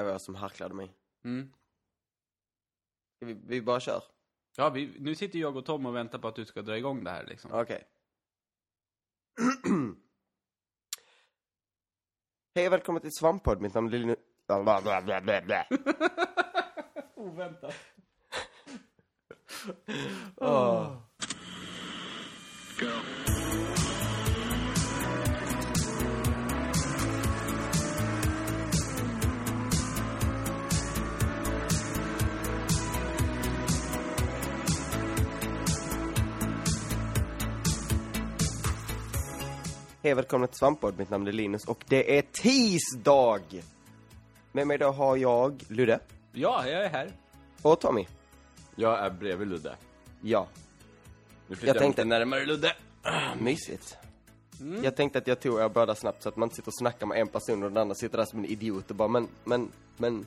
Det var jag som harklade mig. Mm. Ska Vi, vi bara kör. Ja, vi, nu sitter jag och Tom och väntar på att du ska dra igång det här liksom. Okej. Hej och välkommen till Svamppodd. Mitt namn är Linus... Oväntat. Åh. Hej välkomna till Svamppodd. Mitt namn är Linus och det är tisdag! Med mig då har jag Ludde Ja, jag är här. och Tommy. Jag är bredvid Ludde. Ja, Nu flyttar Jag jag, tänkte- närmare Ludde. mysigt. Jag tänkte att jag tog er båda snabbt så att man inte sitter och snackar med en person och den andra sitter där som en idiot och bara men, men, men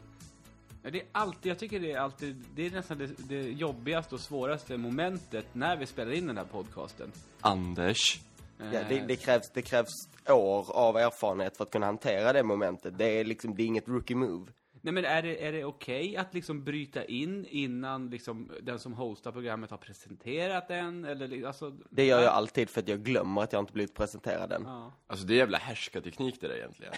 Ja, Det är alltid, jag tycker det är alltid, det är nästan det, det jobbigaste och svåraste momentet när vi spelar in den här podcasten. Anders. Ja, det, det, krävs, det krävs år av erfarenhet för att kunna hantera det momentet. Det är liksom, det är inget rookie move. Nej men är det, är det okej att liksom bryta in innan liksom den som hostar programmet har presenterat den? Eller alltså... Det gör jag alltid för att jag glömmer att jag inte blivit presenterad än. Ja. Alltså det är jävla härskarteknik det där egentligen.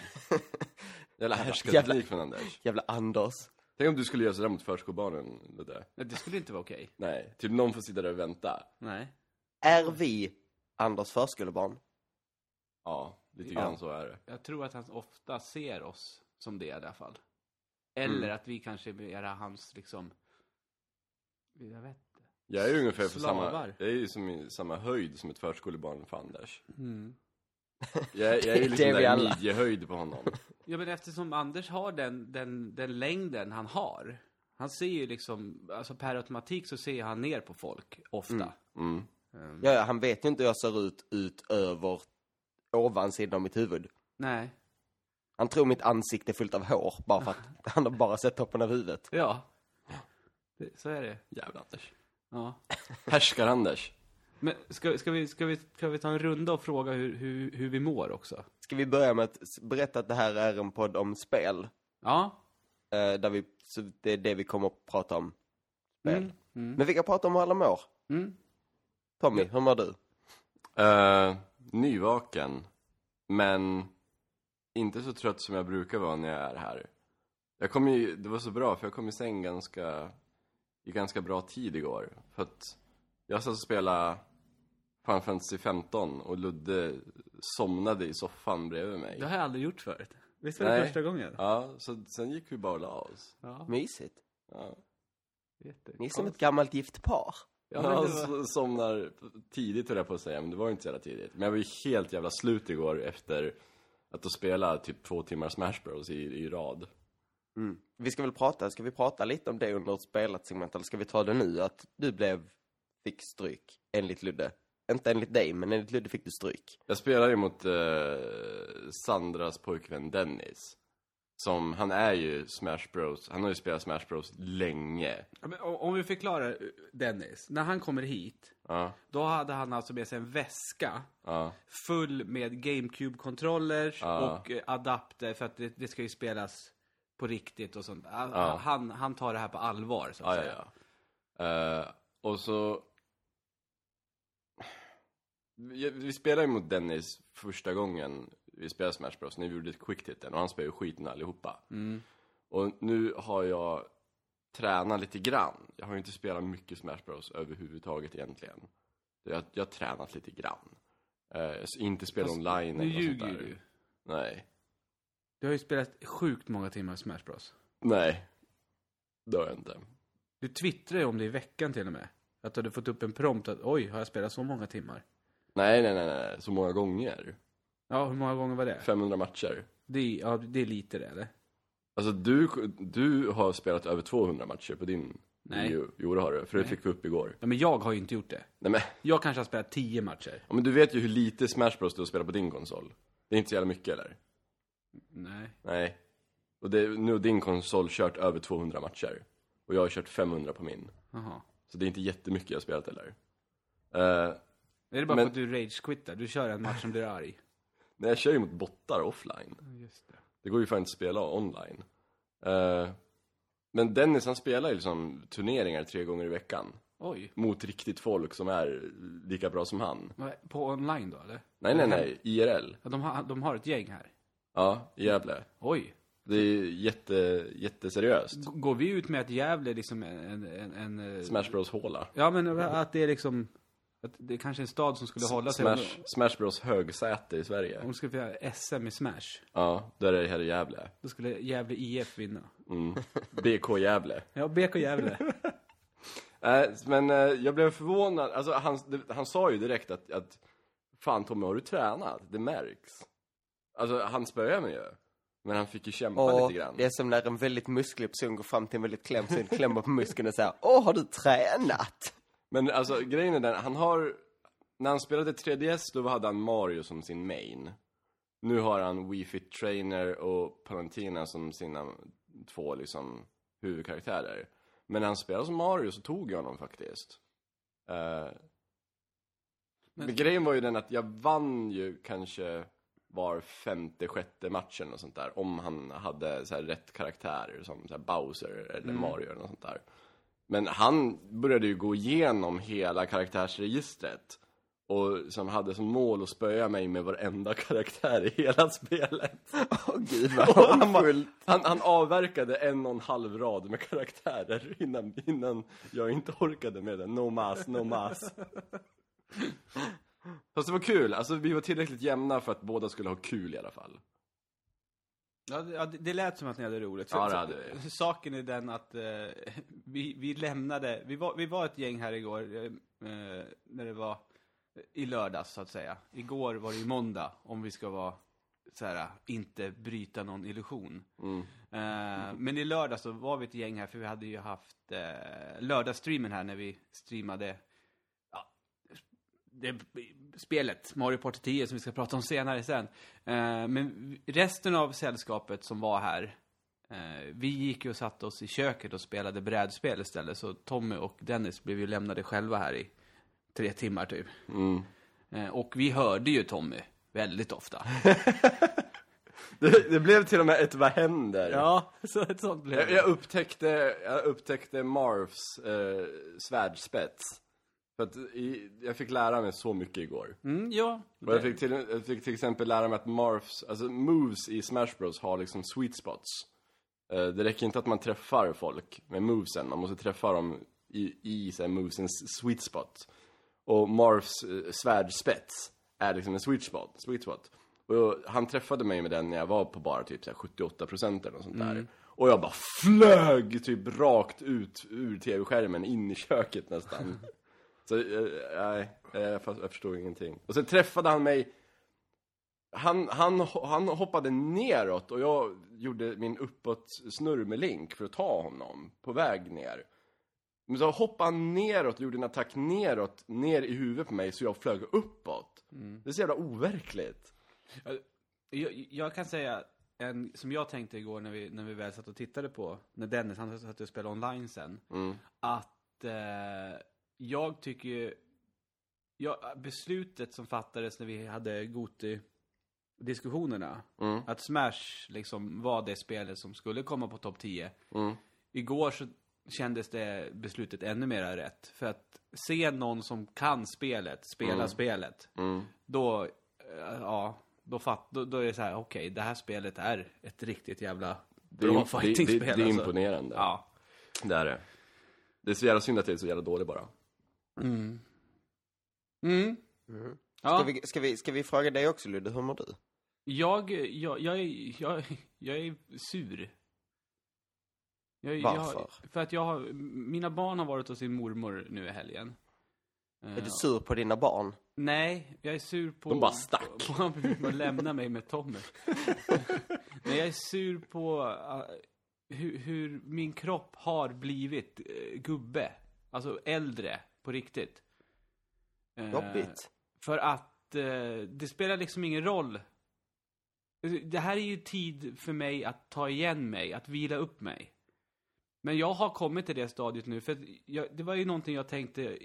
jävla härskarteknik från Anders. Jävla Anders. Tänk om du skulle göra sådär mot förskolebarnen, Ludde. Nej, Det skulle inte vara okej. Nej, typ någon får sitta där och vänta. Nej. Är vi Anders förskolebarn? Ja, lite Ja. grann så är det. Jag tror att han ofta ser oss som det i alla fall. Eller Mm. att vi kanske är mera hans liksom... Jag vet inte. Jag är ju ungefär på samma, jag är ju som i samma höjd som ett förskolebarn för Anders. Mm. Jag, jag är ju liksom är där midjehöjd på honom. Ja, men eftersom Anders har den, den, den längden han har. Han ser ju liksom, alltså per automatik så ser han ner på folk, ofta. Mm. Ehm, Ja, ja, han vet ju inte hur jag ser ut utöver ovansidan av mitt huvud. Nej. Han tror mitt ansikte är fullt av hår bara för att han har bara sett toppen av huvudet. Ja. Det, så är det. Jävla Anders. Ja. Härskar-Anders. Men ska, ska, vi, ska, vi, ska vi ta en runda och fråga hur, hur, hur vi mår också? Ska vi börja med att berätta att det här är en podd om spel? Ja. Eh, där vi, så det är det vi kommer att prata om. Spel. Mm. Mm. Men vi kan prata om hur alla mår. Mm. Tommy, hur mår du? Uh, nyvaken, men inte så trött som jag brukar vara när jag är här. Jag kom ju, det var så bra för jag kom i säng ganska, i ganska bra tid igår. För att jag satt och spelade Final Fantasy 15 och Ludde somnade i soffan bredvid mig. Det har jag aldrig gjort förut. Visst var det Nej. första gången? Ja, så sen gick vi bara och la oss. Ja. Mysigt. Ja. Ni är som ett gammalt gift par. Ja, men Ja, var... somnar tidigt höll jag på att säga, men det var inte så jävla tidigt. Men jag var ju helt jävla slut igår efter att ha spelat typ två timmar Smash Bros i, i rad. Mm. Vi ska väl prata, ska vi prata lite om det under spelat segment, eller ska vi ta det nu? Att du blev, fick stryk, enligt Ludde. Inte enligt dig, men enligt Ludde fick du stryk. Jag spelade ju mot eh, Sandras pojkvän Dennis. Som, han är ju Smash Bros, han har ju spelat Smash Bros länge. Ja, men Om vi förklarar eh, Dennis. När han kommer hit, Ja, då hade han alltså med sig en väska ja, full med GameCube-kontroller Ja. och eh, adapter för att det, det ska ju spelas på riktigt och sånt. Han, Ja. han, han tar det här på allvar, så att ja, säga. ja. Eh, och så... Vi, vi spelade ju mot Dennis första gången vi spelade Smash Bros, när vi gjorde quicktitten och han spelade ju skiten allihopa. Mm. Och nu har jag tränat lite grann. Jag har ju inte spelat mycket Smash Bros överhuvudtaget egentligen. Jag, jag har tränat lite grann. Eh, inte spelat online Nu eller något sånt ljuger ju där. du. Nej. Du har ju spelat sjukt många timmar Smash Bros. Nej. Det har jag inte. Du twittrade ju om det i veckan till och med. Att du hade fått upp en prompt att oj, har jag spelat så många timmar? Nej, nej, nej, nej. Så många gånger. Ja, hur många gånger var det? 500 matcher. Det är, ja, det är lite det, eller? Alltså du, du har spelat över 200 matcher på din... Nej. Jo, jo det har du. För det Nej. fick vi upp igår. Ja, men jag har ju inte gjort det. Nej men, Jag kanske har spelat tio matcher. ja, men du vet ju hur lite Smash Bros du har spelat på din konsol. Det är inte så jävla mycket eller? Nej. Nej. Och det, nu har din konsol kört över 200 matcher. Och jag har kört 500 på min. Jaha. Så det är inte jättemycket jag har spelat heller. Uh, Är det bara Men- för att du rage-quittar? Du kör en match som blir arg? Nej, jag kör ju mot bottar offline. Just det. Det går ju fan inte att spela online. Eh, men Dennis han spelar ju liksom turneringar tre gånger i veckan. Oj. Mot riktigt folk som är lika bra som han. På online då, eller? Nej, nej, nej. IRL. Ja, de, har, de har ett gäng här. Ja, i Gävle. Oj. Det är jätte, jätteseriöst. G- Går vi ut med att Gävle liksom en... en, en eh, Smash Bros håla. Ja, men att det är liksom... Att det är kanske en stad som skulle hålla sig... Smash, Smash Bros högsäte i Sverige. Om de skulle få SM i Smash, Ja, där är det här i Gävle. då skulle Gävle IF vinna. Mm. BK Gävle. Ja, BK Gävle. Äh, men eh, jag blev förvånad, alltså han, det, han sa ju direkt att, att Fan Tommy, har du tränat? Det märks. Alltså han spöade mig ju. Men han fick ju kämpa Och lite grann. det är som när en väldigt musklig person går fram till en väldigt klämsyn, klämmer på muskeln och säger Åh, har du tränat? Men alltså grejen är den, han har... När han spelade 3DS då hade han Mario som sin main. Nu har han Wii Fit Trainer och Palantina som sina två liksom huvudkaraktärer. Men när han spelade som Mario så tog jag honom faktiskt. Eh, men... grejen var ju den att jag vann ju kanske var femte, sjätte matchen och sånt där. Om han hade så här rätt karaktärer som så Bowser eller Mario eller något sånt där. Men han började ju gå igenom hela karaktärsregistret. Och som hade som mål att spöa mig med varenda karaktär i hela spelet. Åh gud vad han, bara- han, han avverkade en och en halv rad med karaktärer innan, innan jag inte orkade med det. No mas, no mas. Fast det var kul, alltså vi var tillräckligt jämna för att båda skulle ha kul i alla fall. Ja, det, ja, det- lät som att ni hade roligt. Ja, det vi. Saken är den att eh, vi, vi lämnade, vi var, vi var ett gäng här igår, eh, eh, när det var i lördags så att säga. Igår var det ju måndag, om vi ska vara så här, inte bryta någon illusion. Mm. Eh, men i lördags så var vi ett gäng här, för vi hade ju haft eh, lördagsstreamen här när vi streamade det, spelet, Mario Party 10, som vi ska prata om senare sen. Eh, men resten av sällskapet som var här, eh, vi gick ju och satte oss i köket och spelade brädspel istället. Så Tommy och Dennis blev ju lämnade själva här i tre timmar typ. Mm. Eh, och vi hörde ju Tommy väldigt ofta. Det, det blev till och med ett vad händer? Ja, så ett sånt blev Jag, det. jag, upptäckte, jag upptäckte Marvs eh, svärdspets. För att i, jag fick lära mig så mycket igår. Mm, ja. Och jag fick, till, jag fick till exempel lära mig att Marvs, alltså moves i Smash Bros har liksom sweet spots. Eh, det räcker inte att man träffar folk med movesen, man måste träffa dem i, i så här, movesens sweet spot. Och Marvs eh, svärdspets är liksom en sweet spot, sweet spot. Och han träffade mig med den när jag var på bara typ så här 78% eller något sånt där. Och jag bara flög typ rakt ut ur tv-skärmen in i köket nästan. Så, eh, nej, eh, jag, jag förstod ingenting. Och sen träffade han mig han, han, han hoppade neråt och jag gjorde min uppåt snurr med Link för att ta honom på väg ner. Men så hoppade han neråt och gjorde en attack neråt, ner i huvudet på mig så jag flög uppåt. Det är så jävla overkligt. Jag, jag kan säga en som jag tänkte igår när vi, när vi väl satt och tittade på, när Dennis, han satt och spelade online sen. Mm. Att eh, jag tycker ju, ja, beslutet som fattades när vi hade Goti-diskussionerna, Mm. att Smash liksom var det spelet som skulle komma på topp 10. Mm. Igår så kändes det beslutet ännu mer rätt. För att se någon som kan spelet, spela Mm. spelet, Mm. då, eh, ja, då, fatt, då, då är det så här, okej, det här spelet är ett riktigt jävla Det bra det, det, fightingspel. det, är alltså. imponerande. Ja. Det är det. Det är så jävla synd att det är så jävla dåligt bara. Mm. Mm. Mm. Ja, Ska, vi, ska, vi, ska vi fråga dig också Ludde, hur mår du? jag, jag, jag, är, jag, jag är sur. Jag, Varför? Jag, för att jag har, mina barn har varit hos sin mormor nu i helgen. Är du sur på dina barn? Nej, jag är sur på... De bara stack. På, på, på att lämna mig med Tommy. Nej, jag är sur på uh, hur, hur min kropp har blivit uh, gubbe. Alltså äldre, på riktigt. Eh, Jobbigt. För att eh, det spelar liksom ingen roll. Det här är ju tid för mig att ta igen mig, att vila upp mig. Men jag har kommit till det stadiet nu, för jag, det var ju någonting jag tänkte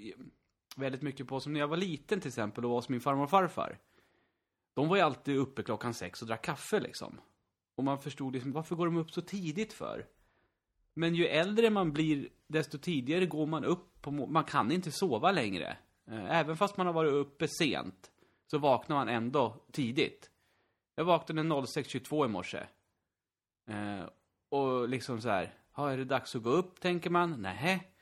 väldigt mycket på, som när jag var liten till exempel och var hos min farmor och farfar. De var ju alltid uppe klockan sex och drack kaffe liksom. Och man förstod liksom, varför går de upp så tidigt för? Men ju äldre man blir, desto tidigare går man upp på, man kan inte sova längre. Eh, även fast man har varit uppe sent, så vaknar man ändå tidigt. Jag vaknade 06.22 i morse. Eh, och liksom så här, ja, är det dags att gå upp, tänker man? Nej.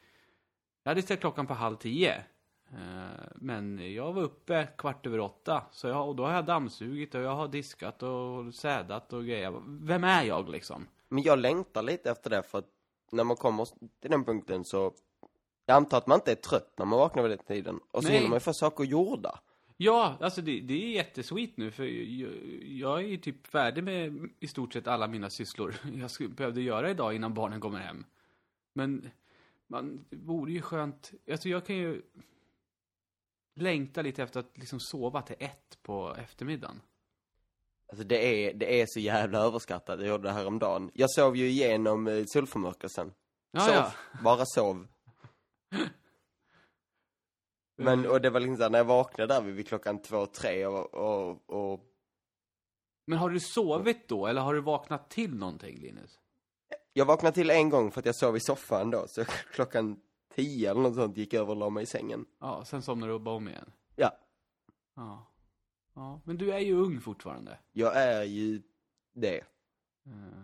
Jag hade ställt klockan på halv tio. Eh, men jag var uppe kvart över åtta. Så jag, och då har jag dammsugit och jag har diskat och städat och grejer. Vem är jag liksom? Men jag längtar lite efter det för att när man kommer till den punkten så jag antar att man inte är trött när man vaknar vid den tiden. Och så Nej. hinner man ju få saker gjorda. Ja, alltså det, det är jättesweet nu för jag, jag är typ färdig med i stort sett alla mina sysslor jag skulle, behövde göra idag innan barnen kommer hem. Men man, det vore ju skönt, alltså jag kan ju längta lite efter att liksom sova till ett på eftermiddagen. Alltså det är, det är så jävla överskattat. Jag gjorde det här om dagen. Jag sov ju igenom eh, solförmörkelsen. Ja, sov, ja. bara sov. Men, och det var liksom såhär, när jag vaknade där vid klockan två, tre och, och, och Men har du sovit då, eller har du vaknat till någonting, Linus? Jag vaknade till en gång för att jag sov i soffan då, så klockan tio eller något sånt gick jag över och la mig i sängen. Ja, sen somnar du och bara om igen. Ja, Ja. Ja, men du är ju ung fortfarande. jag är ju det. Eh,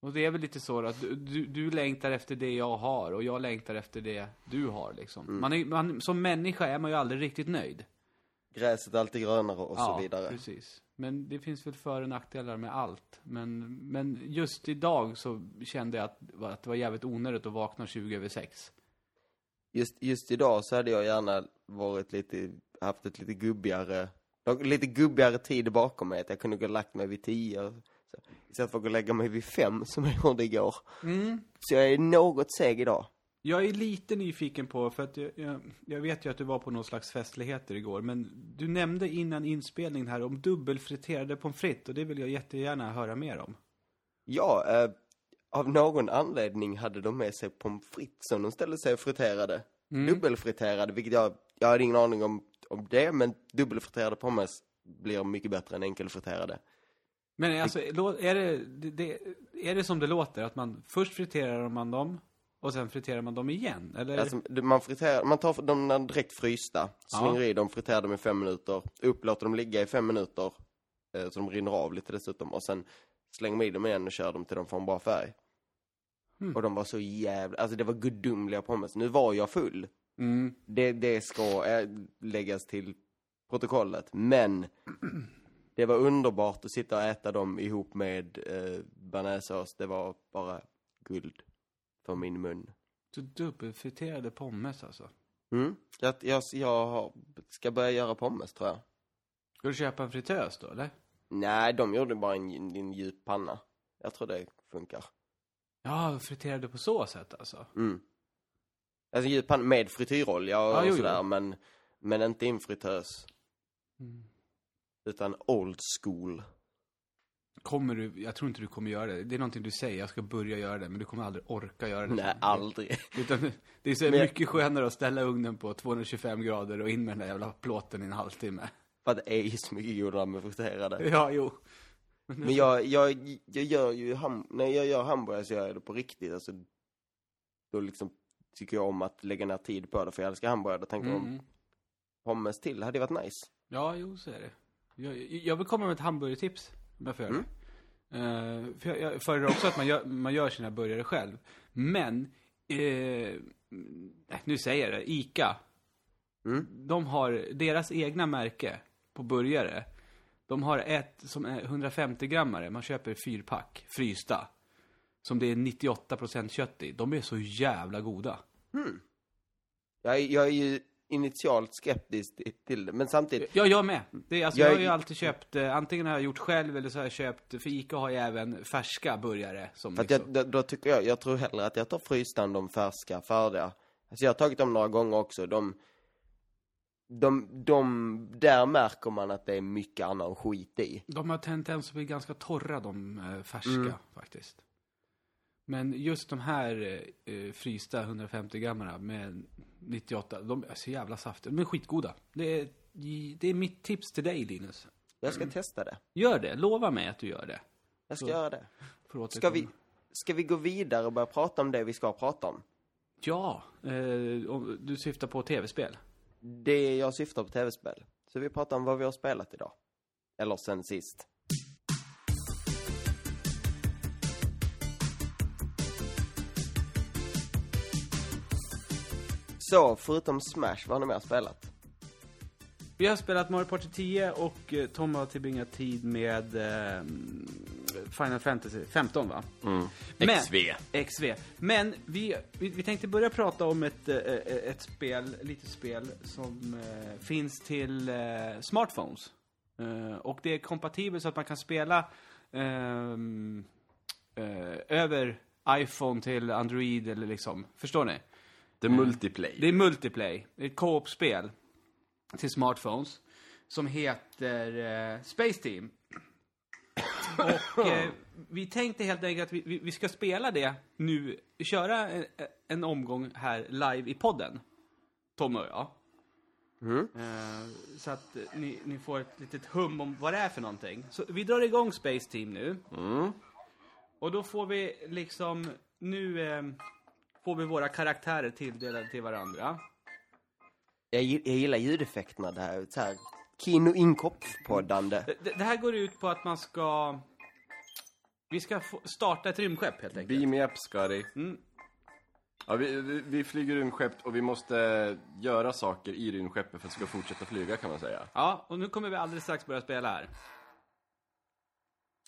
Och det är väl lite så att du, du, du längtar efter det jag har och jag längtar efter det du har liksom. Man är, man, som människa är man ju aldrig riktigt nöjd. Gräset är alltid grönare och så vidare. precis. Men det finns väl för och nackdelar med allt. Men, men just idag så kände jag att, att det var jävligt onödigt att vakna 20 över 6. Just, just idag så hade jag gärna varit lite, haft ett lite gubbigare, lite gubbigare tid bakom mig. Att jag kunde gå och lagt mig vid tio. Så, istället för att gå och lägga mig vid fem som jag gjorde igår. Så jag är något seg idag. Jag är lite nyfiken på, för att jag, jag, jag vet ju att du var på någon slags festligheter igår, men du nämnde innan inspelningen här om dubbelfriterade pommes frites och det vill jag jättegärna höra mer om. Ja, eh, av någon anledning hade de med sig pommes frites som de ställde sig och friterade. Dubbelfriterade, vilket jag, jag hade ingen aning om, om det, men dubbelfriterade pommes blir mycket bättre än enkelfriterade. Men alltså, är det, det, är det som det låter? Att man först friterar man dem och sen friterar man dem igen? Eller? Alltså, man, friterar, man tar dem direkt frysta, slänger i dem, friterar dem i fem minuter, upp, låter dem ligga i fem minuter, eh, så de rinner av lite dessutom, och sen slänger man i dem igen och kör dem till de får en bra färg. Och de var så jävla, alltså det var gudomliga pommes. Nu var jag full. Mm. Det, det ska eh, läggas till protokollet, men det var underbart att sitta och äta dem ihop med eh, bearnaisesås. Det var bara guld för min mun. Så dubbelfriterade pommes alltså? Mm. Jag, jag, jag har- ska börja göra pommes tror jag. Ska du köpa en fritös då, eller? Nej, de gjorde bara en, en djup panna. Jag tror det funkar. Ja, friterade på så sätt alltså? Mm. Alltså djup panna med frityrolja och, jo, och sådär, men, men inte in fritös. Mm. Utan old school. Kommer du, jag tror inte du kommer göra det. Det är någonting du säger, jag ska börja göra det, men du kommer aldrig orka göra det. Nej, aldrig. Utan det är så Men- mycket skönare att ställa ugnen på 225 grader och in med den där jävla plåten i en halvtimme. För det är ju så mycket godare med friterade. Ja, jo. Men jag, jag, jag gör ju ham- när jag gör hamburgare så gör jag det på riktigt. Alltså, då liksom tycker jag om att lägga ner tid på det, för jag älskar hamburgare. Då tänker jag om Mm. pommes till hade ju varit nice. Ja, jo, så är det. Jag, jag vill komma med ett hamburgertips, om jag får det. Eh, för jag, jag föredrar också att man gör, man gör sina burgare själv. Men, nej, nu säger jag det, ICA. Mm. De har deras egna märke på burgare. De har ett som är 150 grammare, man köper fyrpack, frysta. Som det är 98% kött i. De är så jävla goda. Jag, är- jag är ju initialt skeptisk till- det, men samtidigt, Ja, jag med. Det är, alltså, Jag jag, har ju alltid köpt, eh, antingen har jag gjort själv eller så har jag köpt, för Ica har ju även färska burgare. Som liksom, jag, då, då tycker jag, jag tror hellre att jag tar frysta än de färska, färdiga. Alltså jag har tagit dem några gånger också, de, de, de, där märker man att det är mycket annan skit i. De har tendens att bli ganska torra, de eh, färska Mm. faktiskt. Men just de här eh, frysta 150 grammarna med 98, de är så jävla saftiga. De är skitgoda. Det är, det är mitt tips till dig, Linus. Jag ska testa det. Gör det, lova mig att du gör det. Jag ska Så- göra det. Ska vi, ska vi gå vidare och börja prata om det vi ska prata om? Ja, eh, du syftar på tv-spel. Det jag syftar på tv-spel. Så vi pratar om vad vi har spelat idag. Eller sen sist. Så, förutom Smash, vad har ni mer spelat? Vi har spelat Mario Party 10 och eh, Tom har tillbringat tid med eh, Final Fantasy 15 va? Mm. Men- XV. XV. Men vi, vi, vi tänkte börja prata om ett, eh, eh, ett spel, litet spel som eh, finns till eh, smartphones. Eh, och det är kompatibelt så att man kan spela ehm, eh, över iPhone till Android eller liksom, förstår ni? The Multiplay. Det är multiplay, det är ett co-op-spel till smartphones som heter eh, Space Team. Och eh, vi tänkte helt enkelt att vi, vi, ska spela det nu, köra en, en omgång här live i podden. Tom och jag. Mm. Eh, så att eh, ni, ni får ett litet hum om vad det är för någonting. Så vi drar igång Space Team nu. Mm. Och då får vi liksom, nu eh, får vi våra karaktärer tilldelade till varandra. Jag, jag gillar ljudeffekterna där. Så här, Kino Inkopf-poddande. Det, det här går ut på att man ska... Vi ska få starta ett rymdskepp helt enkelt. Beam me up, Scotty. Mm. Ja, vi, vi, vi flyger rymdskepp och vi måste göra saker i rymdskeppet för att det ska fortsätta flyga kan man säga. Ja, och nu kommer vi alldeles strax börja spela här.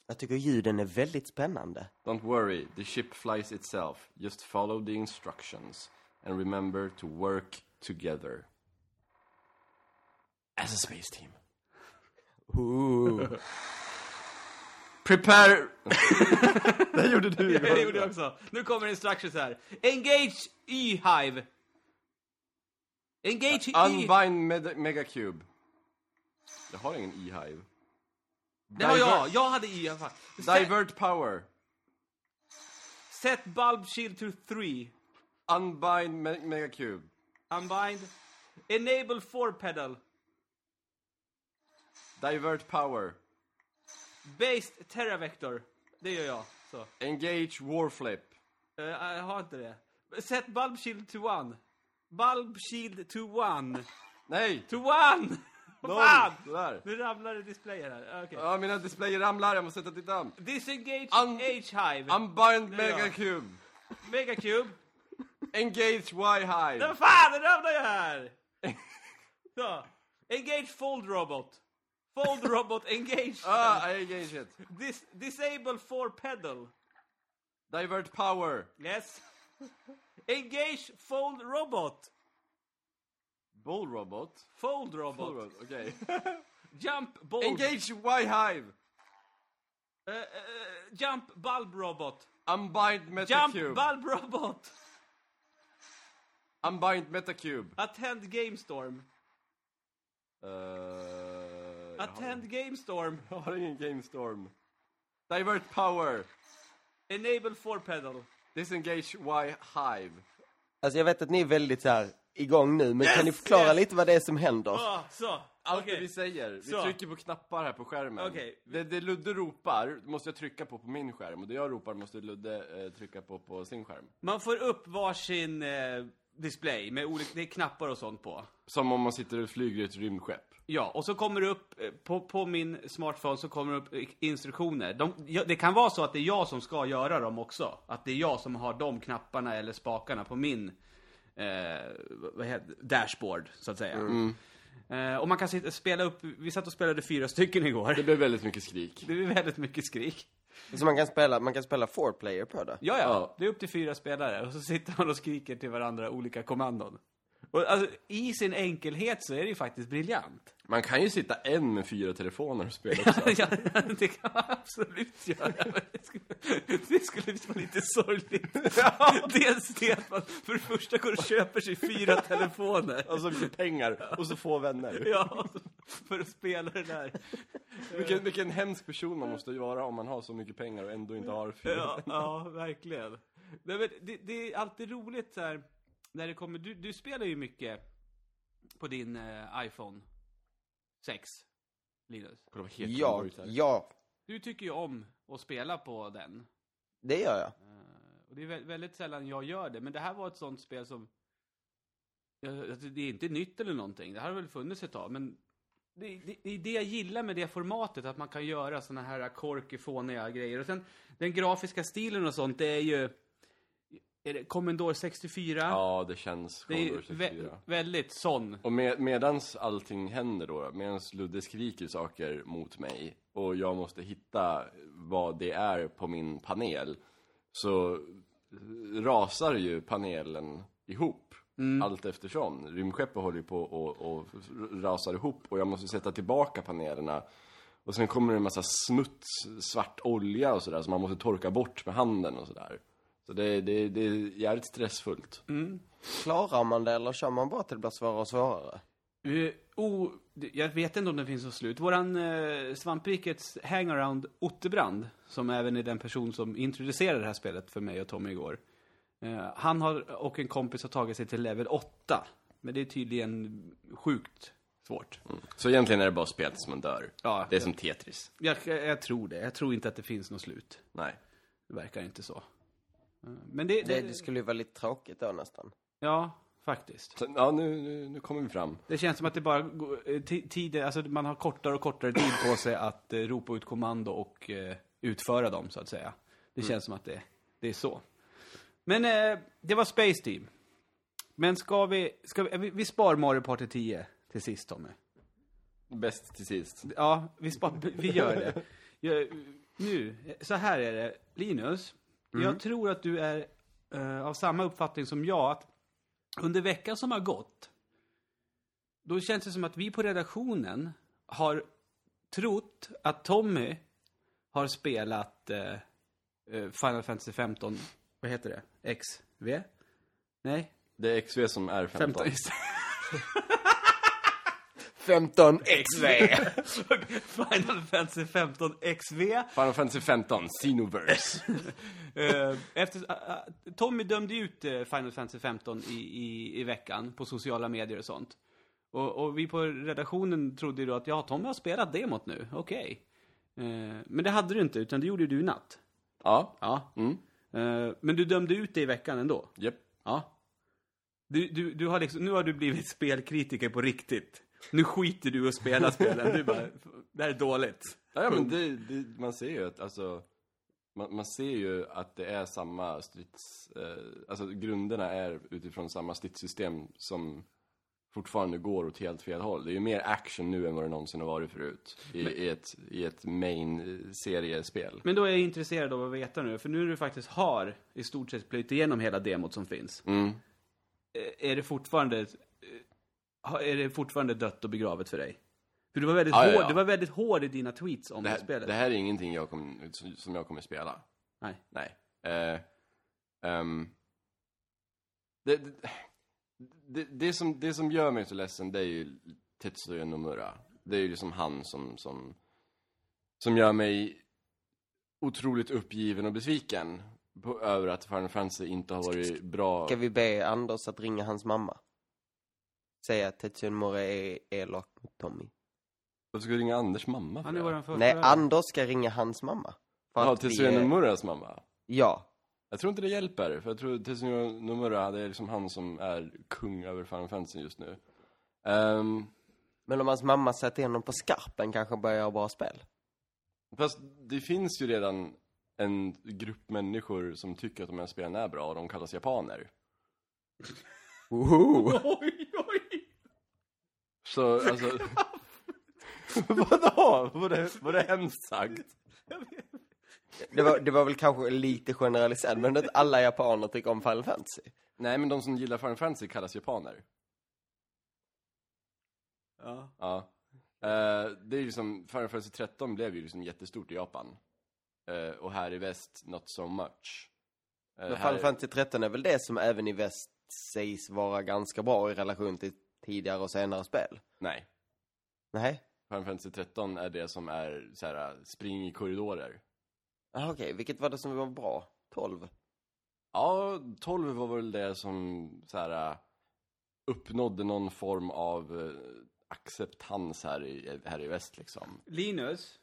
Jag tycker ljuden är väldigt spännande. Don't worry, the ship flies itself. Just follow the instructions. And remember to work together. As a space team. Ooh. Prepare... det gjorde du Ja, det igår. gjorde jag också. Nu kommer instructions här. Engage E-Hive. Engage E... Unbind med Megacube. Jag har ingen E-Hive. Det var jag. Jag hade E-Hive. Set, Divert power. set bulb shield to 3. Unbind me Megacube. Unbind. Enable 4 pedal. Divert power. Based Terravector. Det gör jag. Så. Engage warflip. Eh, jag har inte det. Set bulb shield to 1. Bulb shield to 1. Nej! To 1! Noll! Fan! Sådär. Nu ramlar det displayer här. Okej. Ja, mina displayer ramlar, jag måste sätta dit dem. Disengage Un- H-Hive. Unbind. Megacube. Megacube. Engage Y-Hive. vad fan, det ramlar ju här! Så. Engage Fold Robot. Fold Robot engage. Ah, I engage it. Dis disable 4 pedal. Divert power. Yes. Engage Fold Robot. Bull robot. Fold Robot. robot, okej. Jump Bolt. Engage Y-Hive. Eh, eh, jump Bulb Robot. Unbind Jump Metacube. Bulb Robot. Unbind Metacube. Attend Game Storm. Uh, Attend Game Storm. Jag har ingen Game Storm. Divert power. Enable 4 pedal. Disengage Y-Hive. Alltså jag vet att ni är väldigt så här igång nu, men kan ni förklara yes. lite vad det är som händer? Ah, så. Allt Okej. det vi säger, vi Så. trycker på knappar här på skärmen. Okej. Det, det Ludde ropar måste jag trycka på på min skärm och det jag ropar måste Ludde eh, trycka på på sin skärm. Man får upp varsin eh, display med olika, det är knappar och sånt på. Som om man sitter och flyger i ett rymdskepp. Ja, och så kommer det upp, eh, på, på min smartphone så kommer det upp eh, instruktioner. De, ja, det kan vara så att det är jag som ska göra dem också. Att det är jag som har de knapparna eller spakarna på min eh, vad heter, dashboard, så att säga. Eh, och man kan sitta, spela upp, vi satt och spelade fyra stycken igår. Det blev väldigt mycket skrik. Det är väldigt mycket skrik. Så man kan spela, man kan spela four player på det? Ja, ja, Ja. Det är upp till fyra spelare och så sitter man och skriker till varandra olika kommandon. Och alltså, i sin enkelhet så är det ju faktiskt briljant. Man kan ju sitta en med fyra telefoner och spela också. ja, det kan man absolut göra. Men det skulle, det skulle vara lite sorgligt. Dels det att man för det första går och köper sig fyra telefoner. Och så mycket pengar och så få vänner. Ja, för att spela det där. Vilken, vilken hemsk person man måste vara om man har så mycket pengar och ändå inte har fyra Ja, ja verkligen. Nej, men det, det är alltid roligt så här, när det kommer, du, du spelar ju mycket på din eh, iPhone 6, Linus. Ja, ja. Du tycker ju om och spela på den. Det gör jag. Eh, och det är vä- väldigt sällan jag gör det, men det här var ett sånt spel som... Alltså, det är inte nytt eller någonting, det här har väl funnits ett tag, men det, det, det är det jag gillar med det formatet, att man kan göra såna här korky, fåniga grejer. Och sen den grafiska stilen och sånt, det är ju... Är det Commodore 64? Ja, det känns det är Commodore vä 64. väldigt sån. Och med, medans allting händer då, medans Ludde skriker saker mot mig och jag måste hitta vad det är på min panel, så rasar ju panelen ihop allt eftersom. Rymdskeppet håller ju på och, och rasar ihop och jag måste sätta tillbaka panelerna. Och sen kommer det en massa smuts, svart olja och sådär som man måste torka bort med handen och sådär. Så det, det, det är jävligt stressfullt. Klarar man det eller kör man bara till det blir svårare och svårare? Uh, oh, det- jag vet inte om den finns något slut. Våran uh, Svamprikets hangaround Otterbrand, som även är den person som introducerade det här spelet för mig och Tommy igår. eh, han har, och en kompis har tagit sig till level 8. Men det är tydligen sjukt svårt. Så egentligen är det bara spel tills man dör. Ja, Det är som Tetris. jag, jag tror det. Jag tror inte att det finns något slut. Nej. Det verkar inte så. Men det, Det, det, skulle ju vara lite tråkigt då nästan. ja, faktiskt. Ja, nu, nu, nu kommer vi fram. Det känns som att det bara går, eh, alltså man har kortare och kortare tid på sig att eh, ropa ut kommando och eh, utföra dem, så att säga. Det känns som att det, det är så. Men eh, det var Space Team. Men ska vi, ska vi, vi, spar Mario Party 10 till sist, Tommy. Bäst till sist. Ja, vi, spar, vi gör det. Nu, så här är det. Linus, jag tror att du är eh, av samma uppfattning som jag, att under veckan som har gått, då känns det som att vi på redaktionen har trott att Tommy har spelat eh, Final Fantasy 15, vad heter det? XV? Nej? Det är XV som är 15. 15, just det. 15 XV! Final Fantasy 15 XV. Final Fantasy 15, Xenoverse. Eh, Efter, ah, ah, Tommy dömde ut eh, Final Fantasy 15 i, i, i veckan på sociala medier och sånt. Och, och vi på redaktionen trodde ju då att ja, Tommy har spelat demot nu, okej. Eh, Men det hade du inte, utan det gjorde du i natt. ja. Ja. Mm. Eh, Men du dömde ut det i veckan ändå? Japp. Ja. Du, du, du har liksom, nu har du blivit spelkritiker på riktigt. Nu skiter du i att spela spelen. Du bara, det här är dåligt. Ja, ja, men det, det, man ser ju att, alltså, man, man ser ju att det är samma strids, eh, alltså grunderna är utifrån samma stridssystem som fortfarande går åt helt fel håll. Det är ju mer action nu än vad det någonsin har varit förut i, i ett, i ett main-seriespel. Men då är jag intresserad av att veta nu, för nu när du faktiskt har i stort sett plöjt igenom hela demot som finns. Mm. eh, Är det fortfarande, eh, är det fortfarande dött och begravet för dig? För du var väldigt, Ja, ja, hård, ja. du var väldigt hård i dina tweets om Det, det, här, spelet. det här är ingenting jag kommer, som jag kommer spela. Nej. Nej. Ehm, det, det, det, det, som, det som gör mig så ledsen, det är ju Tetsuya Nomura. Det är ju liksom han som, som, som gör mig otroligt uppgiven och besviken på, över att Final Fantasy inte har varit bra. Ska vi be Anders att ringa hans mamma? Säga att Tetsuya Nomura är elak mot Tommy. Varför ska du ringa Anders mamma för Han är våran första Nej, Anders ska ringa hans mamma. För Ja, att vi Tetsuya är- Nomuras mamma. Ja. Jag tror inte det hjälper, för jag tror Tetsuya Nomura, det är liksom han som är kung över Final Fantasy just nu. Ehm, Men om hans mamma sätter honom på skarpen kanske börjar göra bra spel. Fast det finns ju redan en grupp människor som tycker att de här spelen är bra och de kallas japaner. Woho! Oj! Så alltså... Vadå? Var det, var det hemskt sagt? Det var, det var väl kanske lite generaliserat, men att alla japaner tycker om Final Fantasy. Nej, men de som gillar Final Fantasy kallas japaner. Ja. Ja. Eh, det är ju som, Final Fantasy 13 blev ju liksom jättestort i Japan. Eh, och här i väst, not so much. Eh, Men här- Final Fantasy 13 är väl det som även i väst sägs vara ganska bra i relation till tidigare och senare spel? Nej. Nej? Final Fantasy 13 är det som är så här, spring i korridorer. Ah, Okej, vilket var det som var bra? 12? Ja, 12 var väl det som så här, uppnådde någon form av eh, acceptans här i, här i väst liksom. Linus,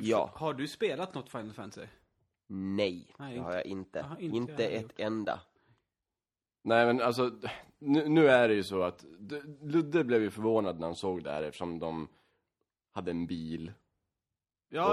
Ja. Har du spelat något Final Fantasy? Nej, Nej, det inte- har jag inte. Jaha, inte inte jag ett gjort. enda. Nej men alltså, nu, nu är det ju så att Ludde blev ju förvånad när han såg det här eftersom de hade en bil.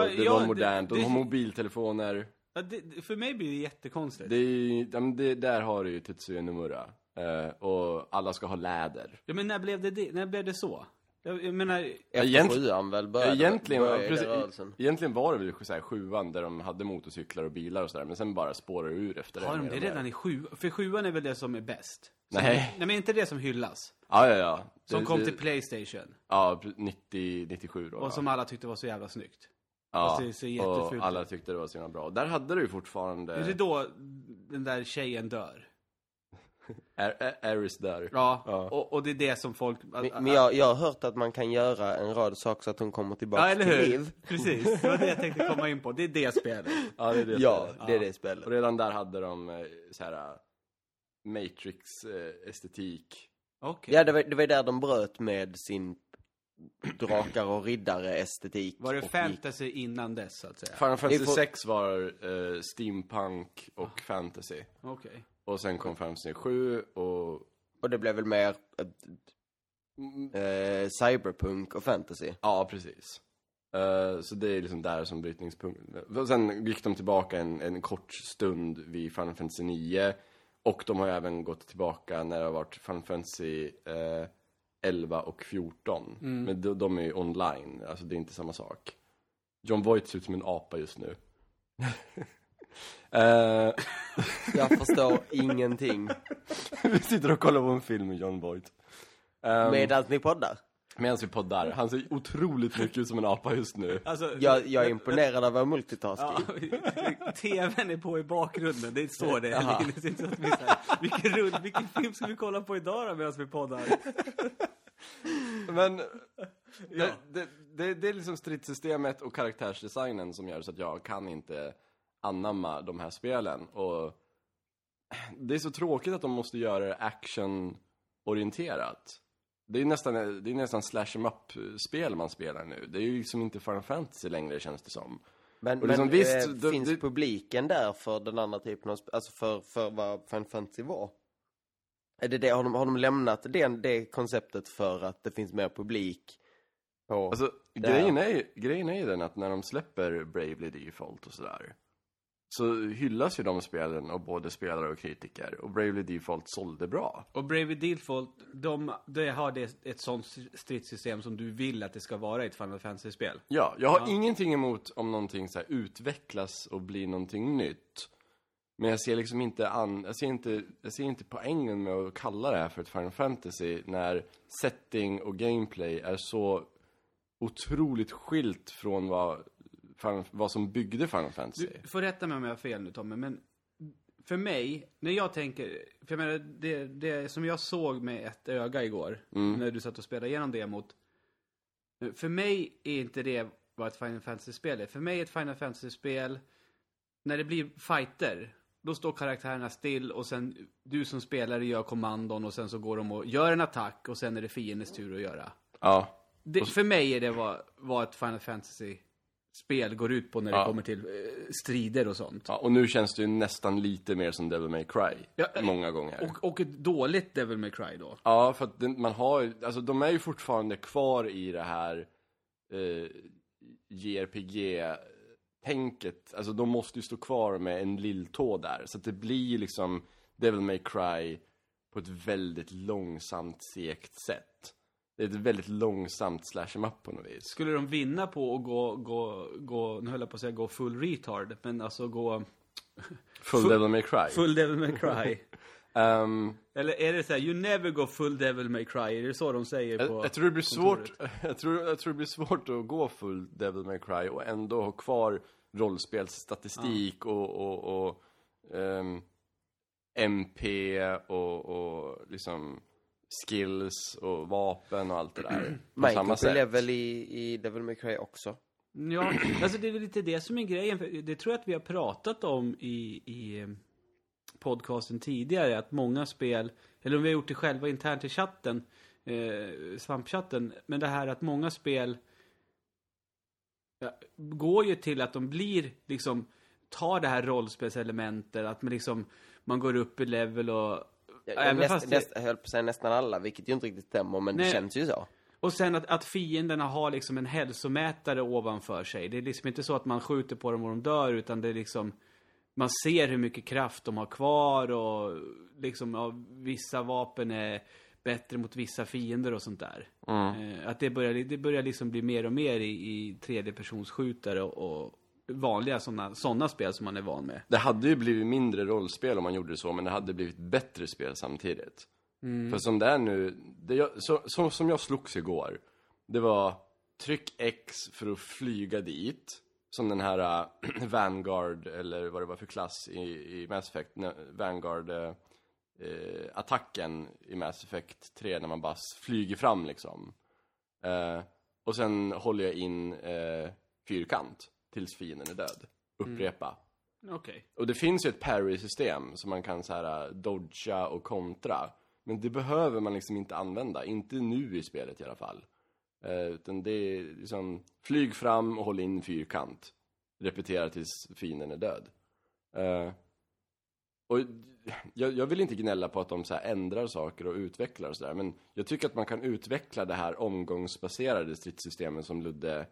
och det var modernt, och de har mobiltelefoner. ja, det, för mig blir det jättekonstigt. Det är ju- ja, det, där har du ju Tetsuya Nomura. Eh, och alla ska ha läder. Ja, men när blev det, det, när blev det så? Jag, jag menar, Efter egent- sjuan väl började, Egentligen, började precis, rörelsen. egentligen var det väl så här, sjuan där de hade motorcyklar och bilar och sådär, men sen bara spårar det ur efter har de det redan i sju? För sjuan är väl det som är bäst? Som, Nej. Nej, men inte det som hyllas? Ja, ja, ja. Som Det- kom det- till Playstation. Ja, 90, 97 då. Och va? som alla tyckte var så jävla snyggt. ja, det och alla tyckte det var så himla bra. Där hade du ju fortfarande Är det då den där tjejen dör? Ar- Ar- Aris där. Ja, Ja. Och, och det är det som folk... Men, men jag, jag har hört att man kan göra en rad saker så att hon kommer tillbaka Ja, eller till hur? liv. Precis, det var det jag tänkte komma in på. Det är det spelet. Ja, det är det Ja, spelet. det är det spelet. Och redan där hade de eh, så här eh, Matrix-estetik. Okej. Ja, det var, det var där de bröt med sin drakar och riddare estetik. Var det och gick- fantasy innan dess, så att säga? Final Fantasy får- 6 var eh, steampunk och Ah. fantasy. Okej. Och sen kom Final Fantasy 7 och... Och det blev väl mer eh, eh, cyberpunk och fantasy. Ja, precis. Eh, så det är liksom där som brytningspunkten. Och Sen gick de tillbaka en, en kort stund vid Final Fantasy 9. Och de har även gått tillbaka när det har varit Final Fantasy eh, 11 och 14. Men de, de är ju online, alltså det är inte samma sak. John Voight ser ut som en apa just nu. Eh, Jag förstår ingenting. vi sitter och kollar på en film med John Voight. Um, Medan ni poddar. Medan vi poddar. Han ser otroligt mycket ut som en apa just nu. Alltså, Jag, jag är imponerad av vår multitasking. Ja, TVn är på i bakgrunden, det är så det är. Det är inte så att vi så här, vilken, vilken film ska vi kolla på idag då medan vi poddar? Men Ja. det, det, det, det är liksom stridssystemet och karaktärsdesignen som gör så att jag kan inte anamma de här spelen. Och det är så tråkigt att de måste göra det action-orienterat. Det är nästan, det är nästan slash em up-spel man spelar nu. Det är ju liksom inte Final Fantasy längre känns det som. Men, liksom, men visst, eh, det- finns det- publiken där för den andra typen av sp- Alltså för, för vad Final Fantasy var? Är det det, har, de, har de lämnat det, det konceptet för att det finns mer publik på... Alltså, grejen är, grejen är ju den att när de släpper Bravely Default och sådär så hyllas ju de spelen av både spelare och kritiker och Bravely Default sålde bra. Och Bravely Default, de, de har det, ett sånt stridssystem som du vill att det ska vara i ett Final Fantasy-spel. Ja, jag har Ja. ingenting emot om någonting så utvecklas och blir någonting nytt. Men jag ser liksom inte an, jag ser inte, jag ser inte poängen med att kalla det här för ett Final Fantasy när setting och gameplay är så otroligt skilt från vad, Final- vad som byggde Final Fantasy. Du får rätta mig om jag har fel nu Tommy, men för mig, när jag tänker, för jag menar, det, det som jag såg med ett öga igår, när du satt och spelade igenom demot. För mig är inte det vad ett Final Fantasy-spel är. För mig är ett Final Fantasy-spel, när det blir fighter, då står karaktärerna still och sen du som spelare gör kommandon och sen så går de och gör en attack och sen är det fiendens tur att göra. Ja, Det, för mig är det vad, vad ett Final Fantasy-spel går ut på när det Ja. kommer till eh, strider och sånt. Ja, och nu känns det ju nästan lite mer som Devil May Cry. Ja, eh, många gånger. Och, och ett dåligt Devil May Cry då. Ja, för att man har alltså de är ju fortfarande kvar i det här eh, JRPG-tänket. Alltså de måste ju stå kvar med en lilltå där. Så att det blir liksom Devil May Cry på ett väldigt långsamt, segt sätt. Det är ett väldigt långsamt slash em up på något vis. Skulle de vinna på att gå, gå, gå, nu höll jag på att säga gå full retard, men alltså gå Full, Full- Devil May Cry. full Devil May Cry. Ehm, Eller är det så här, you never go full Devil May Cry? Är det så de säger på jag, jag tror det blir kontoret? svårt, jag tror, jag tror det blir svårt att gå full Devil May Cry och ändå ha kvar rollspelsstatistik och, och, och ehm, MP och, och liksom skills och vapen och allt det där. På samma Minecraft är sätt. level i, i Devil May Cry också. Ja, alltså det är lite det som är grejen. För Det tror jag att vi har pratat om i, i eh, podcasten tidigare. Att många spel, eller om vi har gjort det själva internt i chatten, eh, svampchatten. Men det här att många spel ja, går ju till att de blir liksom, tar det här rollspelselementet, att man liksom, man går upp i level och Ja, Även näst, det- näst, jag höll på att säga nästan alla, vilket ju inte riktigt stämmer, men det Nej. känns ju så. Och sen att, att fienderna har liksom en hälsomätare ovanför sig. Det är liksom inte så att man skjuter på dem och de dör, utan det är liksom... Man ser hur mycket kraft de har kvar och liksom, ja, vissa vapen är bättre mot vissa fiender och sånt där. Eh, att det börjar, det börjar liksom bli mer och mer i, i tredjepersonsskjutare och, och vanliga sådana såna spel som man är van med. Det hade ju blivit mindre rollspel om man gjorde det så, men det hade blivit bättre spel samtidigt. För som det är nu, det jag, så, så, som jag slogs igår, det var tryck X för att flyga dit. Som den här äh, Vanguard, eller vad det var för klass i, i Mass Effect, när- Vanguard eh, attacken i Mass Effect 3 när man bara flyger fram liksom. Eh, och sen håller jag in eh, fyrkant tills fienden är död. Upprepa. Okej. Och det finns ju ett parry-system som man kan så här äh, dodga och kontra. Men det behöver man liksom inte använda, inte nu i spelet i alla fall. Eh, utan det är liksom, flyg fram och håll in fyrkant. Repetera tills fienden är död. Eh, och jag, jag vill inte gnälla på att de så här ändrar saker och utvecklar och sådär, men jag tycker att man kan utveckla det här omgångsbaserade stridssystemet som Ludde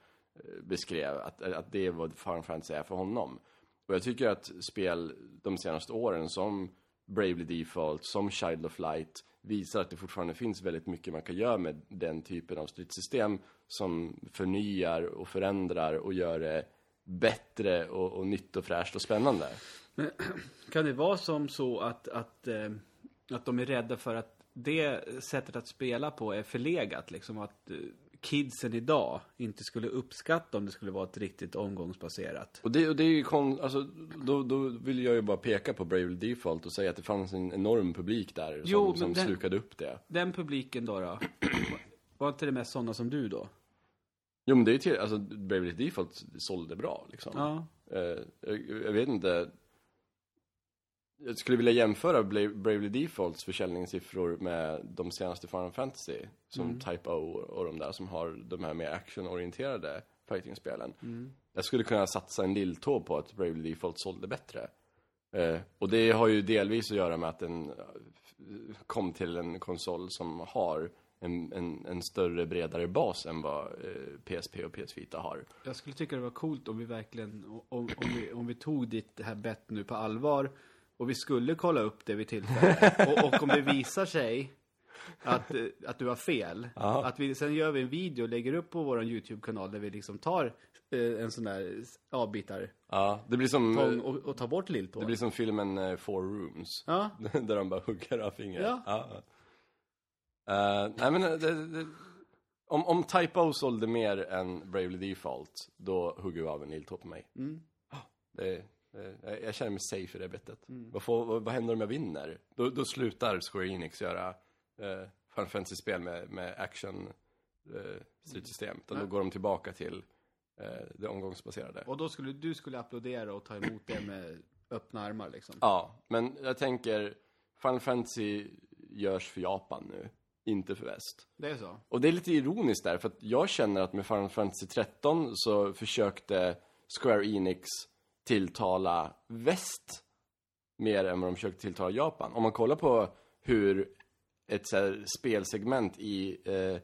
beskrev, att, att det var vad Final Fantasy är för honom. Och jag tycker att spel de senaste åren som Bravely Default, som Child of Light visar att det fortfarande finns väldigt mycket man kan göra med den typen av stridssystem som förnyar och förändrar och gör det bättre och, och nytt och fräscht och spännande. Kan det vara som så att, att, eh, att de är rädda för att det sättet att spela på är förlegat? Liksom att eh, kidsen idag inte skulle uppskatta om det skulle vara ett riktigt omgångsbaserat. Och det, och det är ju kon, alltså, då, då vill jag ju bara peka på Bravely Default och säga att det fanns en enorm publik där som, Jo, som den- slukade upp det. Den publiken då, då var inte det mest sådana som du då? Jo men det är ju till, alltså Bravely Default sålde bra liksom. Ja. Eh, jag, jag vet inte. Jag skulle vilja jämföra Bla- Bravely Defaults försäljningssiffror med de senaste Final Fantasy. Som Type O och de där som har de här mer actionorienterade fightingspelen. Jag skulle kunna satsa en lilltå på att Bravely Default sålde bättre. Eh, och det har ju delvis att göra med att den eh, kom till en konsol som har en, en, en större, bredare bas än vad eh, PSP och PS Vita har. Jag skulle tycka det var coolt om vi verkligen, om, om, vi, om vi tog ditt här bett nu på allvar och vi skulle kolla upp det vid tillfälle. och, och om det visar sig att, eh, att du har fel, Ja. att vi, sen gör vi en video och lägger upp på vår YouTube-kanal där vi liksom tar eh, en sån där avbitar Ja, det blir som, tång och, och tar bort lilltån. det blir som filmen eh, Four Rooms. Ja, där de bara hugger av fingret. Ja. Eh, nej men, eh, det, det, om, om Type O sålde mer än Bravely Default, då hugger vi av en lilltå på mig. Mm. Det, eh, jag- jag känner mig safe i det bettet. Mm. Vad, får, vad, vad händer om jag vinner? Då, då slutar Square Enix göra eh, Final Fantasy-spel med, med action eh, stridssystem. Utan då går de tillbaka till eh, det omgångsbaserade. och då skulle du skulle applådera och ta emot det med öppna armar liksom. Ja, men jag tänker Final Fantasy görs för Japan nu, inte för väst. Det är så? Och det är lite ironiskt där, för att jag känner att med Final Fantasy 13 så försökte Square Enix tilltala väst mer än vad de försökte tilltala Japan. Om man kollar på hur ett så här, spelsegment i eh,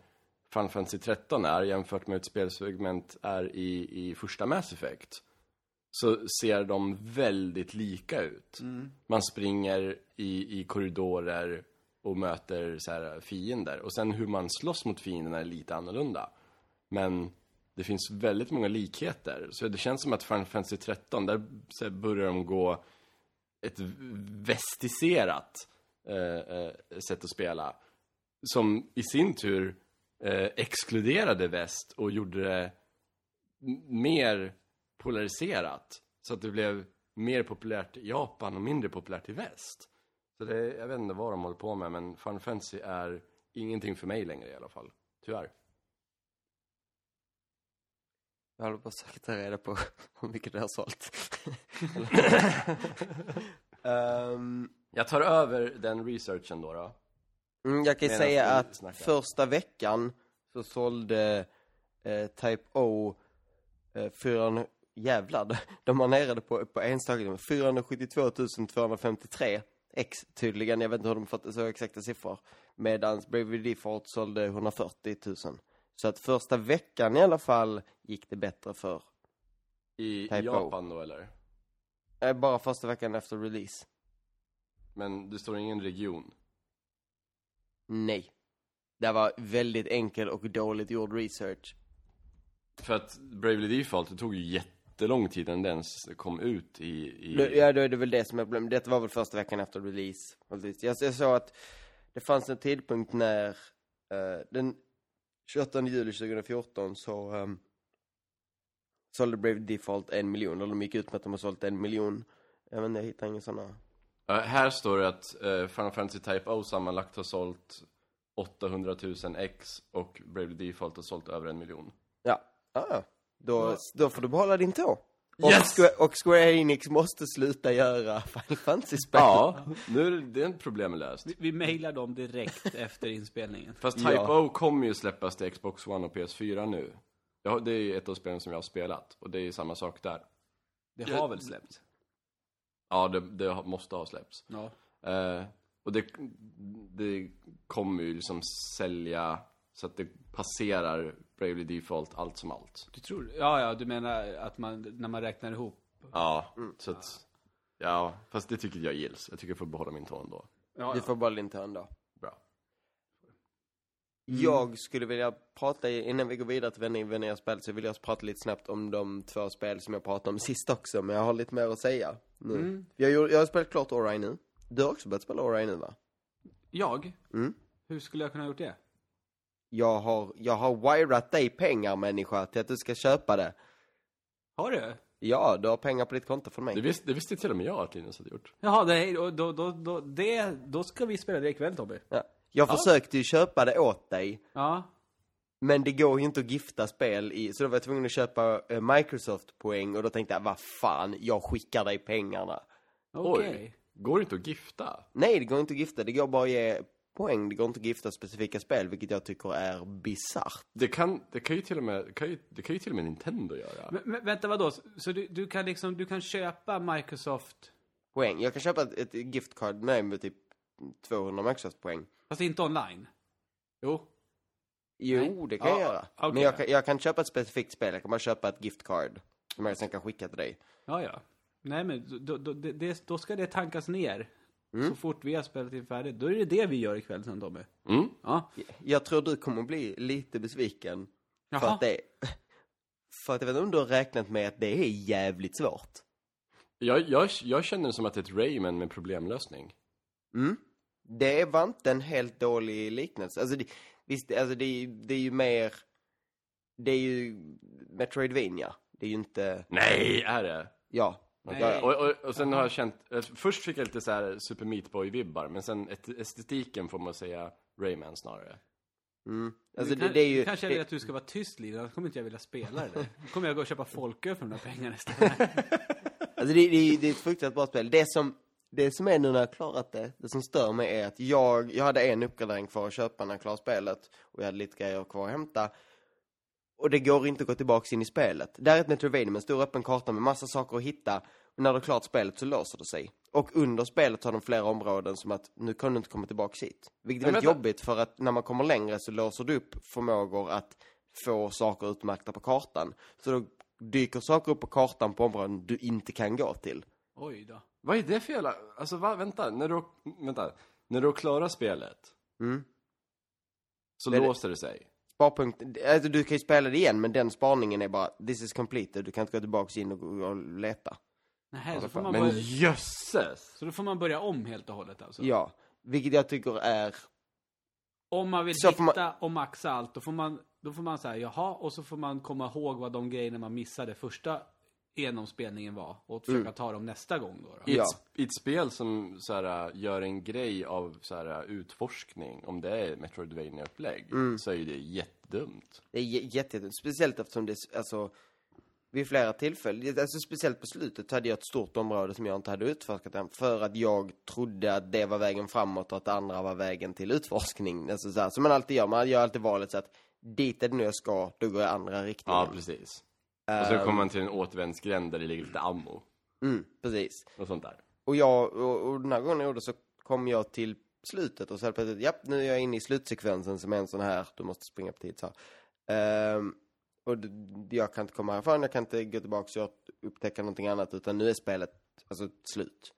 Final Fantasy 13 är jämfört med ett spelsegment är i, i första Mass Effect så ser de väldigt lika ut. Man springer i, i korridorer och möter så här, fiender. Och sen hur man slåss mot fienderna är lite annorlunda. Men det finns väldigt många likheter. Så det känns som att Final Fantasy 13, där så börjar de gå ett västiserat eh, eh, sätt att spela. Som i sin tur eh, exkluderade väst och gjorde det mer polariserat. Så att det blev mer populärt i Japan och mindre populärt i väst. Så det, jag vet inte vad de håller på med, men Final Fantasy är ingenting för mig längre i alla fall. Tyvärr. Jag håller på att söka ta reda på hur mycket det har sålt. Ehm, Jag tar över den researchen då. då. mm, jag kan ju säga att snackar. första veckan så sålde eh, Type O eh, 400, jävlar, de det på, på enstaka 472 253 X tydligen, jag vet inte hur de fått så exakta siffror. Medan Bravely Default sålde 140 000. Så att första veckan i alla fall gick det bättre för, I Type O. Japan då eller? eh, bara första veckan efter release. Men det står ingen region. Nej. Det var väldigt enkel och dåligt gjord research. För att Bravely Default, det tog ju jättelång tid innan den ens kom ut i... i... Ja, då är det väl det som är problemet. Det var väl första veckan efter release. Jag, jag såg att det fanns en tidpunkt när eh, den 28 juli 2014 så um, sålde Brave Default en miljon. Eller de gick ut med att de har sålt en miljon. Jag vet inte, jag hittar inga sådana. Ja, här står det att uh, Final Fantasy Type O sammanlagt har sålt 800 000 X och Bravely Default har sålt över en miljon. Ja, ah, ja. Då, då får du behålla din tå. Och, Yes! Square, och Square Enix måste sluta göra Final Fantasy-spel. Ja, nu är det, det är ett problem löst. Vi, vi mailar dem direkt efter inspelningen. Fast Type Ja. O kommer ju släppas till Xbox One och PS4 nu. Ja, det är ju ett av spelen som jag har spelat och det är samma sak där. Det har väl släppts? Ja, det, det måste ha släppts. Ja. Eh, och det, det kommer ju liksom sälja så att det passerar Bravely Default allt som allt. Du tror Ja, ja, du menar att man, när man räknar ihop. Ja, så att... Ja, fast det tycker jag gills. Jag tycker jag får behålla min ton då. Ja, Du får bara din tön då. Bra. Jag skulle vilja prata, innan vi går vidare till vänner vänner spel, så vill jag prata lite snabbt om de två spel som jag pratade om sist också, men jag har lite mer att säga nu. Mm. Jag, jag har spelat klart Ori nu. Du har också börjat spela Ori nu va? Jag? Mm. Hur skulle jag kunna ha gjort det? Jag har, jag har wirat dig pengar människa till att du ska köpa det. Har du? Ja, du har pengar på ditt konto från mig. Det visste, det visste till och med jag att Linus hade gjort. Jaha, det, då, då, då, då, det, då ska vi spela det ikväll Tobbe. Ja. Jag försökte ju köpa det åt dig, Ja. men det går ju inte att gifta spel i, så då var jag tvungen att köpa eh, Microsoft-poäng och då tänkte jag, vad fan, jag skickar dig pengarna. Okej. Oj. Går det inte att gifta? Nej, det går inte att gifta. Det går bara att ge poäng. Det går inte att gifta specifika spel, vilket jag tycker är bisarrt. Det kan, det kan ju till och med, det kan ju, det kan ju till och med Nintendo göra. Men, men vänta, vadå? Så- Så du, du kan liksom, du kan köpa Microsoft, Poäng. Jag kan köpa ett, ett gift card med med typ 200 Microsoft-poäng. fast inte online? Jo. Jo, Nej. det kan Ja, jag göra. okej. Men jag kan, jag kan köpa ett specifikt spel. Jag kan bara köpa ett gift card. Som jag sen kan skicka till dig. Ja, ja. Nej, men då, då, det, då ska det tankas ner. Mm. Så fort vi har spelat in färdigt. Då är det det vi gör ikväll sen Tobbe. Mm. Ja. Jag tror du kommer bli lite besviken. För Jaha. att det... För att jag vet inte om du har räknat med att det är jävligt svårt. Jag, jag, jag känner det som att det är ett Rayman med problemlösning. Mm. Det var inte en helt dålig liknelse. Alltså, det, visst, alltså det, är ju- det är ju mer... Det är ju Metroidvania. Det är ju inte... Nej, är det? Ja. Ja. Och, och, och sen har jag känt, eh, först fick jag lite så här Super Meat Boy-vibbar, men sen estetiken får man säga Rayman snarare. Mm. Alltså det, kan- det är ju... du kanske vill det, att du ska vara tyst Lina, annars kommer inte jag vilja spela det. Då kommer jag gå och köpa folköl för de där pengarna istället. alltså det, det, är- det är ett fruktansvärt bra spel. Det som, det som är nu när jag har klarat det, det som stör mig är att jag, jag hade en uppgradering kvar att köpa när jag klarade spelet. Och jag hade lite grejer kvar att hämta. Och det går inte att gå tillbaka in i spelet. Det här är ett Metroidvania med en stor öppen karta med massa saker att hitta. Och när du har klart spelet så låser det sig. Och under spelet har de flera områden som att nu kan du inte komma tillbaka hit. Vilket är väldigt jobbigt för att när man kommer längre så låser du upp förmågor att få saker utmärkta på kartan. Så då dyker saker upp på kartan på områden du inte kan gå till. Oj då. Vad är det för jävla, alltså va, vänta, när du, vänta, när du klarar spelet Mm. så det- låser det sig. Sparpunkt, alltså du kan ju spela det igen men den spaningen är bara this is completed, du kan inte gå tillbaka in och, och leta. Nej, så, får man Men börja, jösses! så då får man börja om helt och hållet alltså? Ja, vilket jag tycker är, Om man vill Så hitta man- och maxa allt, då får man, då får man säga jaha, och så får man komma ihåg vad de grejerna man missade första genomspelningen var och försöka ta dem nästa gång då. då. I, Ja. ett, I ett spel som så här, gör en grej av så här, utforskning, om det är Metroidvania-upplägg, Mm. så är ju det jättedumt. det är jä- jätte, speciellt eftersom det, alltså vid flera tillfällen, alltså speciellt på slutet hade jag ett stort område som jag inte hade utforskat än för att jag trodde att det var vägen framåt och att det andra var vägen till utforskning. Alltså så här, som man alltid gör, man gör alltid valet så att dit är det nu jag ska, då går jag andra riktningen. Ja, precis. Och så kommer man till en återvändsgränd där det ligger lite ammo Mm, precis. och sånt där. Och jag, och, och den här gången jag gjorde så kom jag till slutet och så helt plötsligt, japp, nu är jag inne i slutsekvensen som är en sån här, du måste springa på tid så här. Ehm, och jag kan inte komma härifrån, jag kan inte gå tillbaka och upptäcka någonting annat, utan nu är spelet, alltså, slut.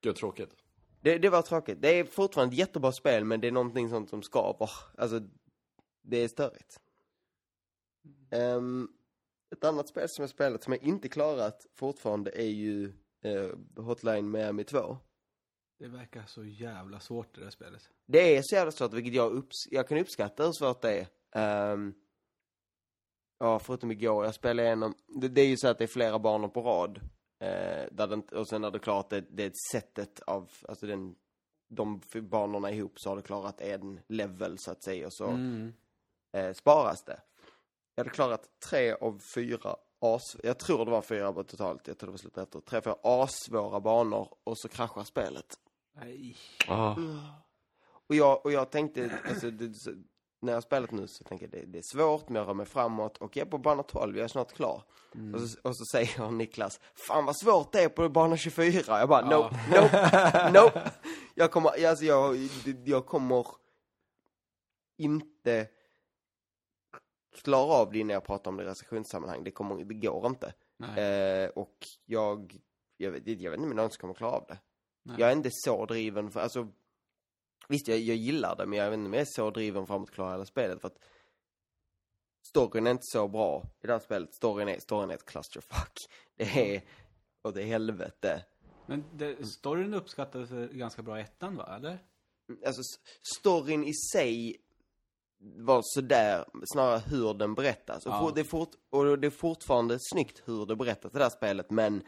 Gud tråkigt. Det, det var tråkigt. Det är fortfarande ett jättebra spel, men det är någonting sånt som skaver. Alltså, det är störigt. Ehm, ett annat spel som jag spelat som jag inte klarat fortfarande är ju eh, Hotline Miami 2. Det verkar så jävla svårt det där spelet. Det är så jävla svårt, vilket jag, upps jag kan uppskatta hur svårt det är. Ehm, ja, förutom igår, jag spelade igenom, det, det är ju så att det är flera banor på rad. Eh, där inte- och sen är det klart det, det är sättet av, alltså den, de banorna ihop så har du klarat en level så att säga och så Mm. eh, sparas det. Jag hade klarat tre av fyra as, jag tror det var fyra på totalt, jag tror det var slut efter, tre, fyra assvåra banor och så kraschar spelet. Nej. Ah. Och jag, och jag tänkte, alltså, det, när jag har spelat nu så tänker jag det, det är svårt, men jag rör mig framåt och jag är på bana 12, jag är snart klar. Och, så, och så säger Niklas, fan vad svårt det är på bana 24. Jag bara, nope, nope, nope. Jag kommer, alltså jag, jag kommer inte klara av det när jag pratar om det i recensionssammanhang. Det kommer, det går inte. Eh, och jag, jag, vet, jag vet inte om jag någonsin kommer klara av det. Nej. Jag är inte så driven för, alltså, visst jag, jag gillar det, men jag vet inte om jag är så driven framåt att klara hela spelet för att storyn är inte så bra i det här spelet. Storyn är, storyn är ett clusterfuck. Det är, och det är helvete. Men det, storyn uppskattades ganska bra i ettan va, eller? Alltså, s- storyn i sig var sådär, snarare hur den berättas. Och, Ja. for, det är fort, och det är fortfarande snyggt hur det berättas, det där spelet, men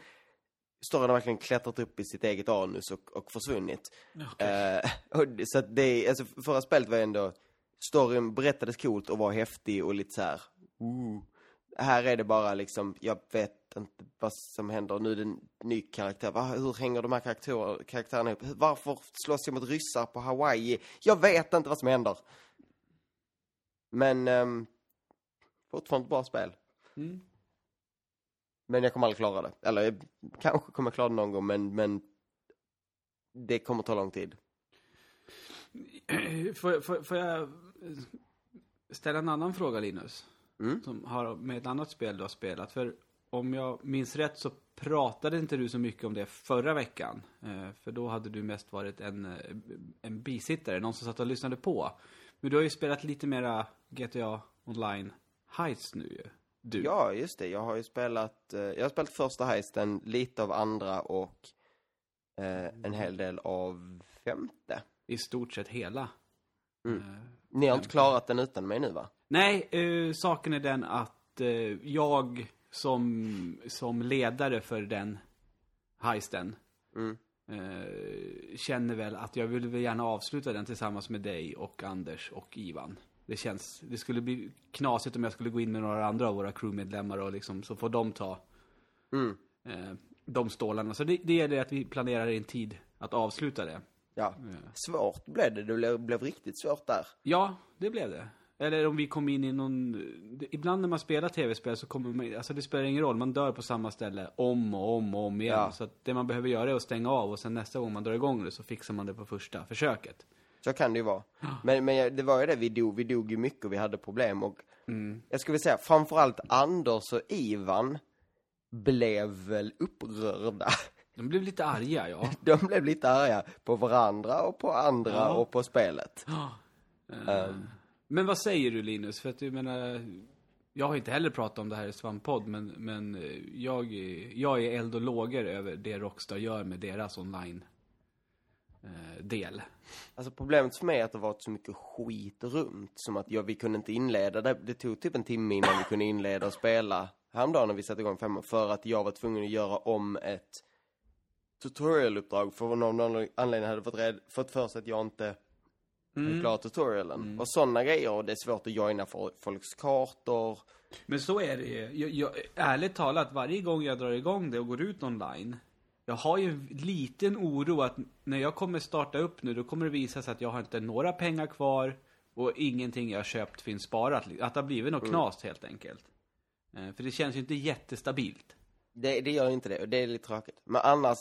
storyn har verkligen klättrat upp i sitt eget anus och, och försvunnit. Eh, och, så att det, alltså förra spelet var ändå, storyn berättades coolt och var häftig och lite så här. Ooh. Här är det bara liksom, jag vet inte vad som händer. Nu är det en ny karaktär. Va, hur hänger de här karaktär, karaktärerna ihop? Varför slåss jag mot ryssar på Hawaii? Jag vet inte vad som händer. Men, um, fortfarande bra spel. Mm. Men jag kommer aldrig klara det. Eller jag kanske kommer klara det någon gång, men, men det kommer ta lång tid. Får, får, får jag ställa en annan fråga Linus? Mm. Som har med ett annat spel du har spelat. För om jag minns rätt så pratade inte du så mycket om det förra veckan. Eh, för då hade du mest varit en, eh, en bisittare, någon som satt och lyssnade på. Men du har ju spelat lite mera GTA Online Heist nu ju. Du. Ja, just det. Jag har ju spelat, eh, jag har spelat första heisten, lite av andra och eh, en hel del av femte. I stort sett hela. Mm. Eh, Ni har inte klarat den utan mig nu va? Nej, eh, saken är den att eh, jag som, som ledare för den heisten Mm. Eh, känner väl att jag vill gärna avsluta den tillsammans med dig och Anders och Ivan. Det känns, det skulle bli knasigt om jag skulle gå in med några andra av våra crewmedlemmar och liksom, så får de ta Mm. eh, de stålarna. Så det, det är det att vi planerar en tid att avsluta det. Ja. Svårt blev det. Det blev, blev riktigt svårt där. Ja, det blev det. Eller om vi kom in i någon... Ibland när man spelar tv-spel så kommer man... Alltså det spelar ingen roll, man dör på samma ställe om och om och om igen. Ja. Så att det man behöver göra är att stänga av och sen nästa gång man drar igång det så fixar man det på första försöket. Så kan det ju vara. Men, men det var ju det, vi dog, vi dog ju mycket och vi hade problem och jag skulle säga framförallt Anders och Ivan blev väl upprörda. De blev lite arga, ja. De blev lite arga på varandra och på andra Ja. och på spelet. Eh, men vad säger du Linus? För att du menar... Jag har inte heller pratat om det här i Svamppodd, men, men eh, jag, eh, jag är eld och lågor över det Rockstar gör med deras online-del. Eh, alltså problemet för mig är att det varit så mycket skit runt. Som att ja, vi kunde inte inleda, det, det tog typ en timme innan vi kunde inleda och spela. Häromdagen när vi satte igång femman. För att jag var tvungen att göra om ett tutorialuppdrag. För någon anledning hade fått, red, fått för sig att jag inte mm. klarat tutorialen. Och sådana grejer. Och det är svårt att joina folks kartor. Men så är det ju. Jag, jag, ärligt talat, varje gång jag drar igång det och går ut online. Jag har ju en liten oro att när jag kommer starta upp nu, då kommer det visa sig att jag har inte några pengar kvar och ingenting jag köpt finns sparat. Att det har blivit något knas helt enkelt. Eh, För det känns ju inte jättestabilt. Det, det gör inte det, och det är lite tråkigt. Men annars,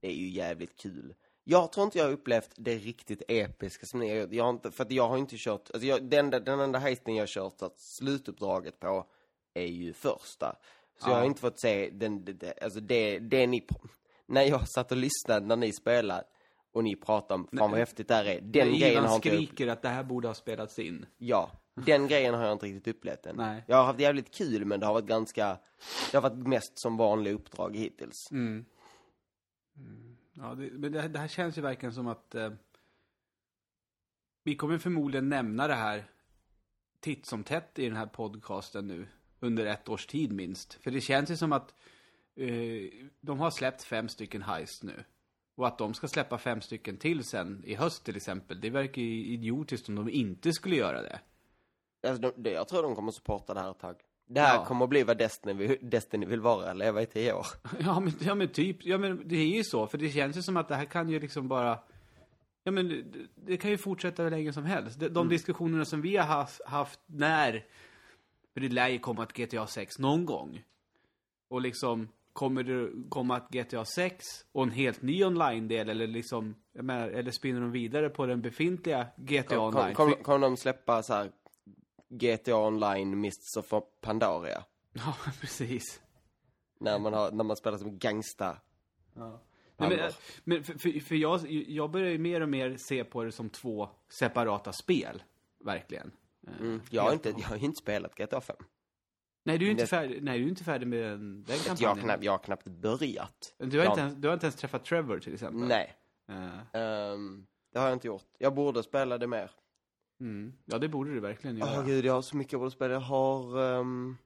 det är ju jävligt kul. Jag tror inte jag har upplevt det riktigt episka som ni har. Jag har inte, för att jag har inte kört, alltså jag, den, enda- den enda heisten jag har kört att slutuppdraget på är ju första. Så Ja. jag har inte fått se den, det, det, alltså det, det ni, när jag satt och lyssnade när ni spelade och ni pratade om, fan vad häftigt det här är. Den När grejen har inte skriker att det här borde ha spelats in. Ja, den grejen har jag inte riktigt upplevt än. Nej. Jag har haft jävligt kul men det har varit ganska, det har varit mest som vanliga uppdrag hittills. Mm. Ja, det, men det, det här känns ju verkligen som att eh, vi kommer förmodligen nämna det här titt som tätt i den här podcasten nu under ett års tid minst. För det känns ju som att eh, de har släppt fem stycken heist nu. Och att de ska släppa fem stycken till sen i höst till exempel. Det verkar ju idiotiskt om de inte skulle göra det. Alltså, de, det, jag tror de kommer supporta det här ett tag. Det här Ja. kommer att bli vad Destiny, Destiny vill vara, leva i tio år. Ja men, ja men typ, ja men det är ju så, för det känns ju som att det här kan ju liksom bara Ja men det, det kan ju fortsätta hur länge som helst. De, de diskussionerna som vi har haft, haft när För det lär ju komma ett GTA 6 någon gång. Och liksom Kommer det komma ett GTA 6 och en helt ny online-del eller liksom menar, Eller spinner de vidare på den befintliga GTA Kommer online? kom, För- kom de släppa så här GTA Online Mists of Pandaria? Ja, precis. När man, har, när man spelar som gangsta. Ja. Nej, men, men för, för, för jag, jag börjar ju mer och mer se på det som två separata spel. Verkligen. Eh, Mm. Jag, har inte, jag har inte spelat GTA 5. Nej, du är inte färdig, nej, du är inte färdig med den, den Jag har, kampanjen. knappt, jag har knappt börjat. Du, har inte ens, du har inte ens träffat Trevor till exempel. Nej, Eh, ehm, det har jag inte gjort. Jag borde spela det mer. Mm. Ja, det borde du verkligen Åh göra. gud, jag har så mycket jag borde spela. Jag har ehm,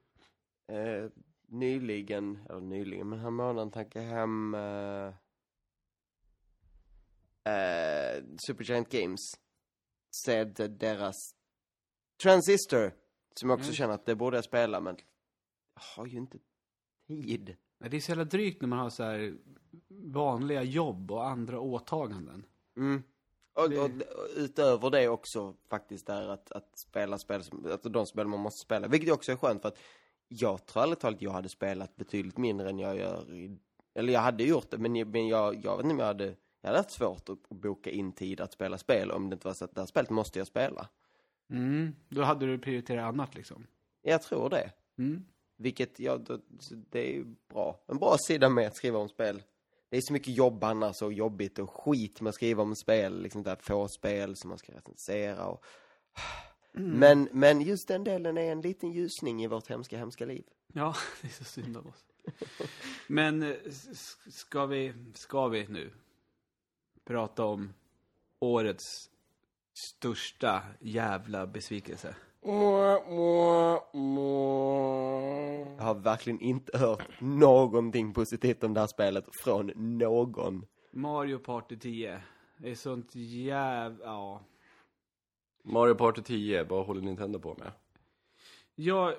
eh, nyligen, eller nyligen, men här månaden tankar hem uh, uh, Supergiant Games. Sedd deras Transistor, som jag också Mm. känner att det borde jag spela, men jag har ju inte tid. Det är så jävla drygt när man har så här vanliga jobb och andra åtaganden. Mm. Och, och, och utöver det också faktiskt är att, att spela spel som, alltså de spel man måste spela. Vilket också är skönt för att jag tror ärligt talat jag hade spelat betydligt mindre än jag gör i, eller jag hade gjort det men, jag- men jag, jag vet inte om jag hade, jag hade haft svårt att, att boka in tid att spela spel om det inte var så att det här spelet måste jag spela. Mm. Då hade du prioriterat annat liksom. Jag tror det. Mm. Vilket, ja, det är ju bra. En bra sida med att skriva om spel. Det är så mycket jobb annars och jobbigt och skit med att skriva om spel. Liksom där få spel som man ska recensera och... Men, men just den delen är en liten ljusning i vårt hemska, hemska liv. Ja, det är så synd av oss. Men eh, ska vi, ska vi nu prata om årets största jävla besvikelse? Jag har verkligen inte hört någonting positivt om det här spelet från någon. Mario Party 10. Det är sånt jävla... Ja. Mario Party 10, vad håller Nintendo på med? Jag...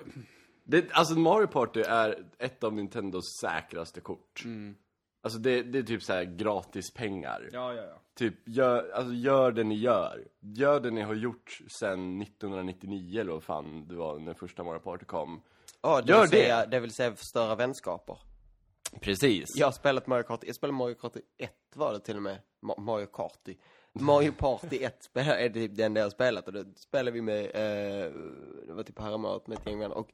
Det, alltså Mario Party är ett av Nintendos säkraste kort. Mm. Alltså det, det är typ så här gratis pengar. Ja, ja, ja. Typ, gör, alltså gör det ni gör. Gör det ni har gjort sen 1999 eller vad fan det var när första Mario Party kom. Ja, det Gör vill det. säga, det vill säga förstöra vänskaper. Precis. Jag har spelat Mario Kart, jag spelade Mario Kart 1 var det till och med. Ma- Mario Karty. Mario Party 1 spel- är det typ den jag har spelat och det spelade vi med, eh, det var typ häromåret med ett gäng vänner och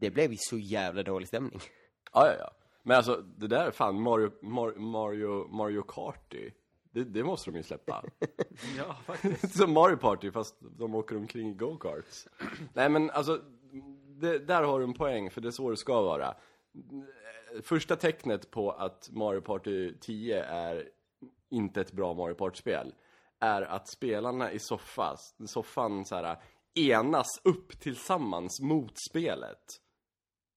det blev ju så jävla dålig stämning. Ja, ja, ja. Men alltså, det där, fan, Mario, Mario, Mario, Mario Karty. Det, det måste de ju släppa. Ja, faktiskt. Som Mario Party, fast de åker omkring i go-karts. Nej, men alltså, det, där har du en poäng, för det är så det ska vara. Första tecknet på att Mario Party 10 är inte ett bra Mario Party-spel är att spelarna i soffa, soffan så här, enas upp tillsammans mot spelet.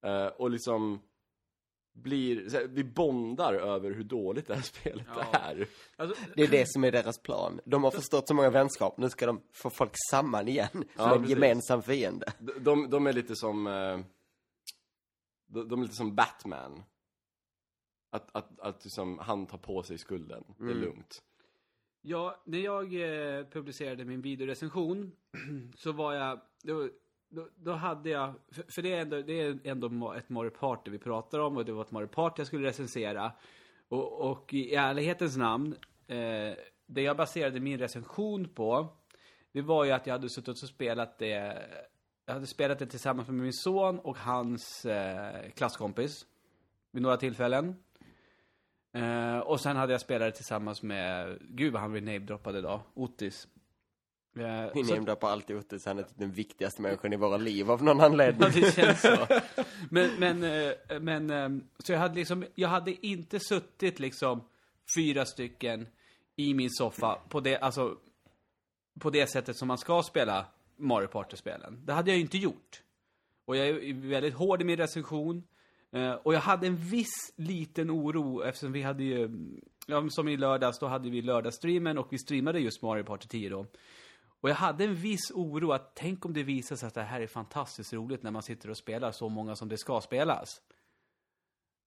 Eh, och liksom blir, så här, vi bondar över hur dåligt det här spelet Ja. är. Alltså, Det är det som är deras plan. De har förstått så många vänskap, nu ska de få folk samman igen. Som Ja, en precis. gemensam fiende. De, de, de är lite som eh, de, de är lite som Batman Att, att, att liksom, han tar på sig skulden, det är Mm. lugnt Ja, när jag eh, publicerade min videorecension så var jag... Det var, då, då hade jag, för, för det, är ändå, det är ändå ett Mario Party vi pratar om och det var ett Mario Party jag skulle recensera. Och, och i ärlighetens namn, eh, det jag baserade min recension på, det var ju att jag hade suttit och spelat det, jag hade spelat det tillsammans med min son och hans eh, klasskompis vid några tillfällen. Eh, och sen hade jag spelat det tillsammans med, gud vad han blev namedroppad idag, Otis. Eh, Vi nämnde alltid Otis, han är typ den viktigaste människan i våra liv av någon anledning. Ja, det känns så. Men, men, eh, men, eh, så jag hade liksom, jag hade inte suttit liksom fyra stycken i min soffa på det, alltså, på det sättet som man ska spela Mario Party-spelen. Det hade jag ju inte gjort. Och jag är väldigt hård i min recension. Eh, och jag hade en viss liten oro eftersom vi hade ju, ja, som i lördags, då hade vi lördagsstreamen och vi streamade just Mario Party 10 då. Och jag hade en viss oro att tänk om det visar sig att det här är fantastiskt roligt när man sitter och spelar så många som det ska spelas.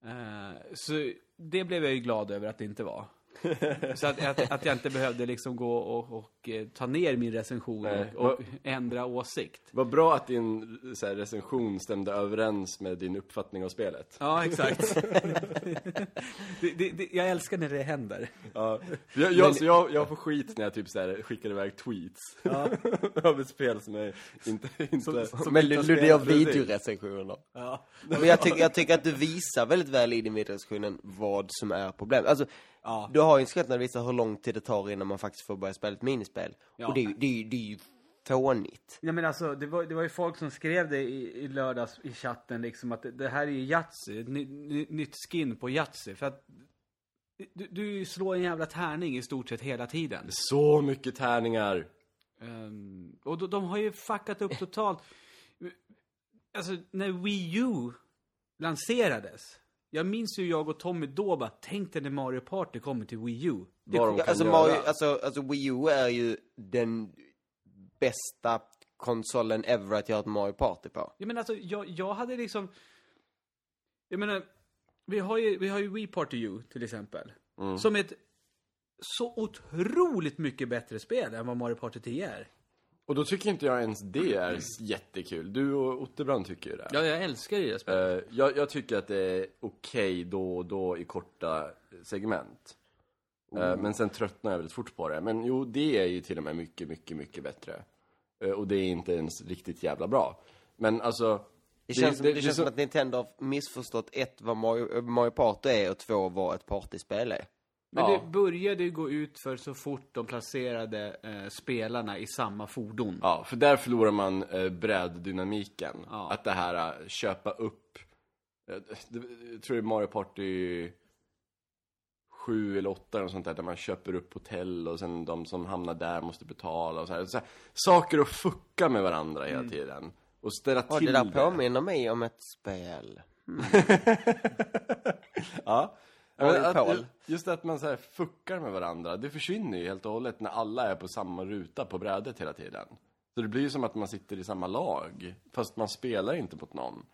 Uh, så det blev jag ju glad över att det inte var. så att, att, att jag inte behövde liksom gå och, och eh, ta ner min recension Nej. och, och ändra åsikt. Vad bra att din så här, recension stämde överens med din uppfattning av spelet. Ja, exakt. det, det, det, jag älskar när det händer. Ja. Jag, jag, så jag, jag får skit när jag typ så här, skickar iväg tweets av ett spel som är inte... inte Men har Ludde gör spelat precis. videorecensioner. Ja. Men jag, tycker, jag tycker att du visar väldigt väl i din videorecension vad som är problemet. Alltså, Ja. du har ju en skrift när du visar hur lång tid det tar innan man faktiskt får börja spela ett minispel. Ja. Och det är, ju- det, är, det är ju fånigt. Ja men alltså, det var, det var ju folk som skrev det i, i lördags i chatten liksom att det, det här är ju Yatzy, ett ny, ny, nytt skin på Yatzy. För att du, du slår en jävla tärning i stort sett hela tiden. Så mycket tärningar. Ehm, och de, de har ju fuckat upp totalt. Alltså, när Wii U lanserades. Jag minns ju jag och Tommy då bara, tänk dig när Mario Party kommer till Wii U. Det, Vad de kan Alltså, göra. Mario, alltså, alltså Wii U är ju den bästa konsolen ever att göra ett Mario Party på. Jag menar alltså, jag, jag hade liksom... Jag menar, vi har ju, vi har ju Wii Party U till exempel. Mm. Som är ett så otroligt mycket bättre spel än vad Mario Party 10 är. Och då tycker inte jag ens det är jättekul. Du och Otterbrand tycker ju det. Ja, jag älskar ju det spelet. Eh, jag, jag tycker att det är okej då och då i korta segment. Eh, men sen tröttnar jag väldigt fort på det. Men jo, det är ju till och med mycket, mycket, mycket bättre. Eh, och det är inte ens riktigt jävla bra. Men alltså... Det känns, som, det, känns så- som att Nintendo har missförstått ett vad Mario, Mario Party är och två vad ett partyspel är. Men ja. det började ju gå ut för så fort de placerade eh, spelarna i samma fordon. Ja, för där förlorar man eh, bräddynamiken. Ja. Att det här eh, köpa upp... Eh, det, jag tror det är Mario Party 7 eller 8 eller sånt där, där man köper upp hotell och sen de som hamnar där måste betala och så här. Så här saker att fucka med varandra hela tiden. Och ställa Och till det där påminner mig om ett spel. Ja. Att, Paul. just att man så här fuckar med varandra, det försvinner ju helt och hållet när alla är på samma ruta på brädet hela tiden. Så det blir ju som att man sitter i samma lag, fast man spelar inte mot någon.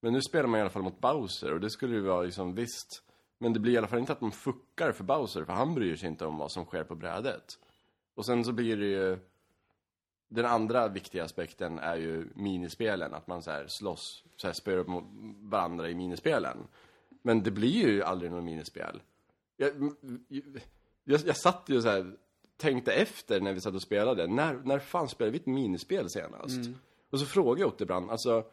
Men nu spelar man i alla fall mot Bowser och det skulle ju vara liksom visst. Men det blir i alla fall inte att man fuckar för Bowser, för han bryr sig inte om vad som sker på brädet. Och sen så blir det ju... Den andra viktiga aspekten är ju minispelen, att man så här slåss, så här spöar upp mot varandra i minispelen. Men det blir ju aldrig något minispel. Jag, jag, jag satt ju så här, tänkte efter när vi satt och spelade. När, när fan spelade vi ett minispel senast? Och så frågade jag Otterbrand, alltså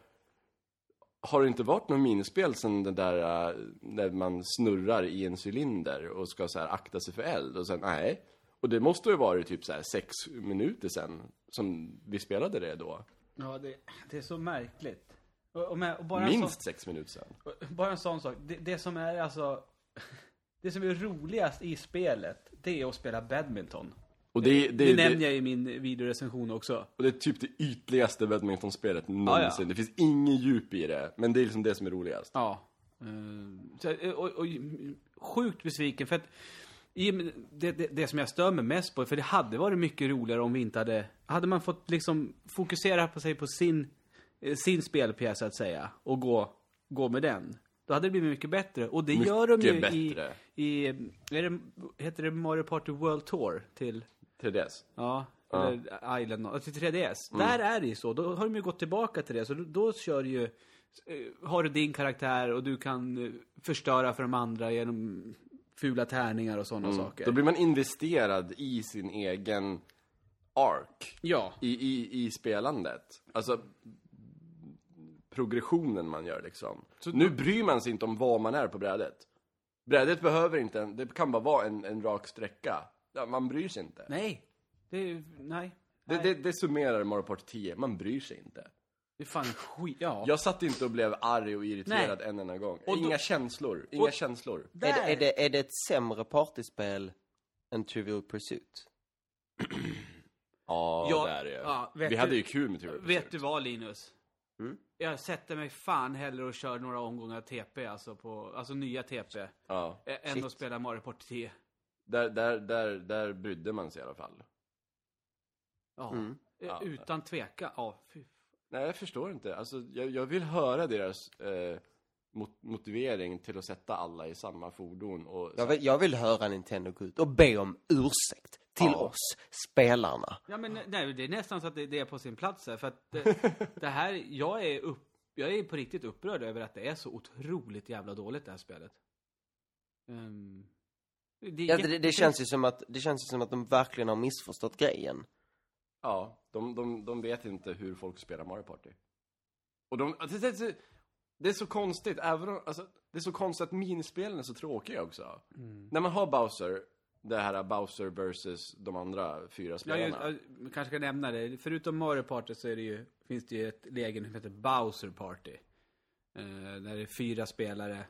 har det inte varit något minispel sen det där äh, när man snurrar i en cylinder och ska så här akta sig för eld? Och sen, nej. Och det måste ju varit typ så här sex minuter sen som vi spelade det då. Ja, det, det är så märkligt. Och, och med, och bara en sån- Minst sex minuter sen. Bara en sån sak. Det, det som är alltså... Det som är roligast i spelet, det är att spela badminton. Och det, det, Det, det, nämner jag i min videorecension också. och det är typ det ytligaste badmintonspelet någonsin. Det finns ingen djup i det, men det är liksom det som är roligast. Ja. Eh, så, och, och, sjukt besviken för att i, det, det, det som jag stör mig mest på, för det hade varit mycket roligare om vi inte hade... Hade man fått liksom fokusera på sig på sin, eh, sin spelpjäs så att säga och gå, gå med den. Då hade det blivit mycket bättre. Och det gör de ju Mycket i, bättre. i... Är det, heter det Mario Party World Tour till... 3DS. Ja. Eller Island, till 3DS. Där är det ju så. Då har de ju gått tillbaka till det. Så då, då kör du ju, eh, har du din karaktär och du kan eh, förstöra för de andra genom fula tärningar och sådana saker. Då blir man investerad i sin egen ark. Ja. I, i, i spelandet. Alltså, progressionen man gör liksom. nu bryr man sig inte om var man är på brädet. Brädet behöver inte, en, det kan bara vara en, en rak sträcka. Ja, man bryr sig inte. Nej. Det är, nej. Det, det, det summerar Mario Party 10, man bryr sig inte. Det är fan skit, ja. Jag satt inte och blev arg och irriterad Nej. en enda gång. Och då- Inga känslor, inga och- känslor. Där. Är det, är, det, är det ett sämre partyspel än Trivial Pursuit? Ja, Ja, det är det ja, vet Vi du- hade ju kul med Trivial Vet Pursuit. du vad Linus? Mm. Jag sätter mig fan hellre och kör några omgångar TP, alltså på, alltså nya TP. Ja. Än Shit. att spela Mario Party 10. Där, där, där, där brydde man sig i alla fall. Ja. Mm. Ja. Utan tveka. Ja, fy. Nej, jag förstår inte. Alltså, jag, jag vill höra deras eh, mot, motivering till att sätta alla i samma fordon och... Jag vill, jag vill höra Nintendo gå ut och be om ursäkt till Ja. oss, spelarna. Ja men nej, det är nästan så att det, det är på sin plats här, för att det, det här, jag är upp, jag är på riktigt upprörd över att det är så otroligt jävla dåligt det här spelet. Ehm, det, Ja, det, det, känns ju som att, det känns ju som att de verkligen har missförstått grejen. Ja, de, de, de vet inte hur folk spelar Mario Party. Och de, det, är så konstigt, även om, alltså, det är så konstigt att minispelen är så tråkiga också. Mm. När man har Bowser, det här Bowser versus de andra fyra Ja, spelarna. just, ja, man kanske ska nämna det. Förutom Mario Party så är det ju, finns det ju ett läge som heter Bowser Party. Eh, där det är fyra spelare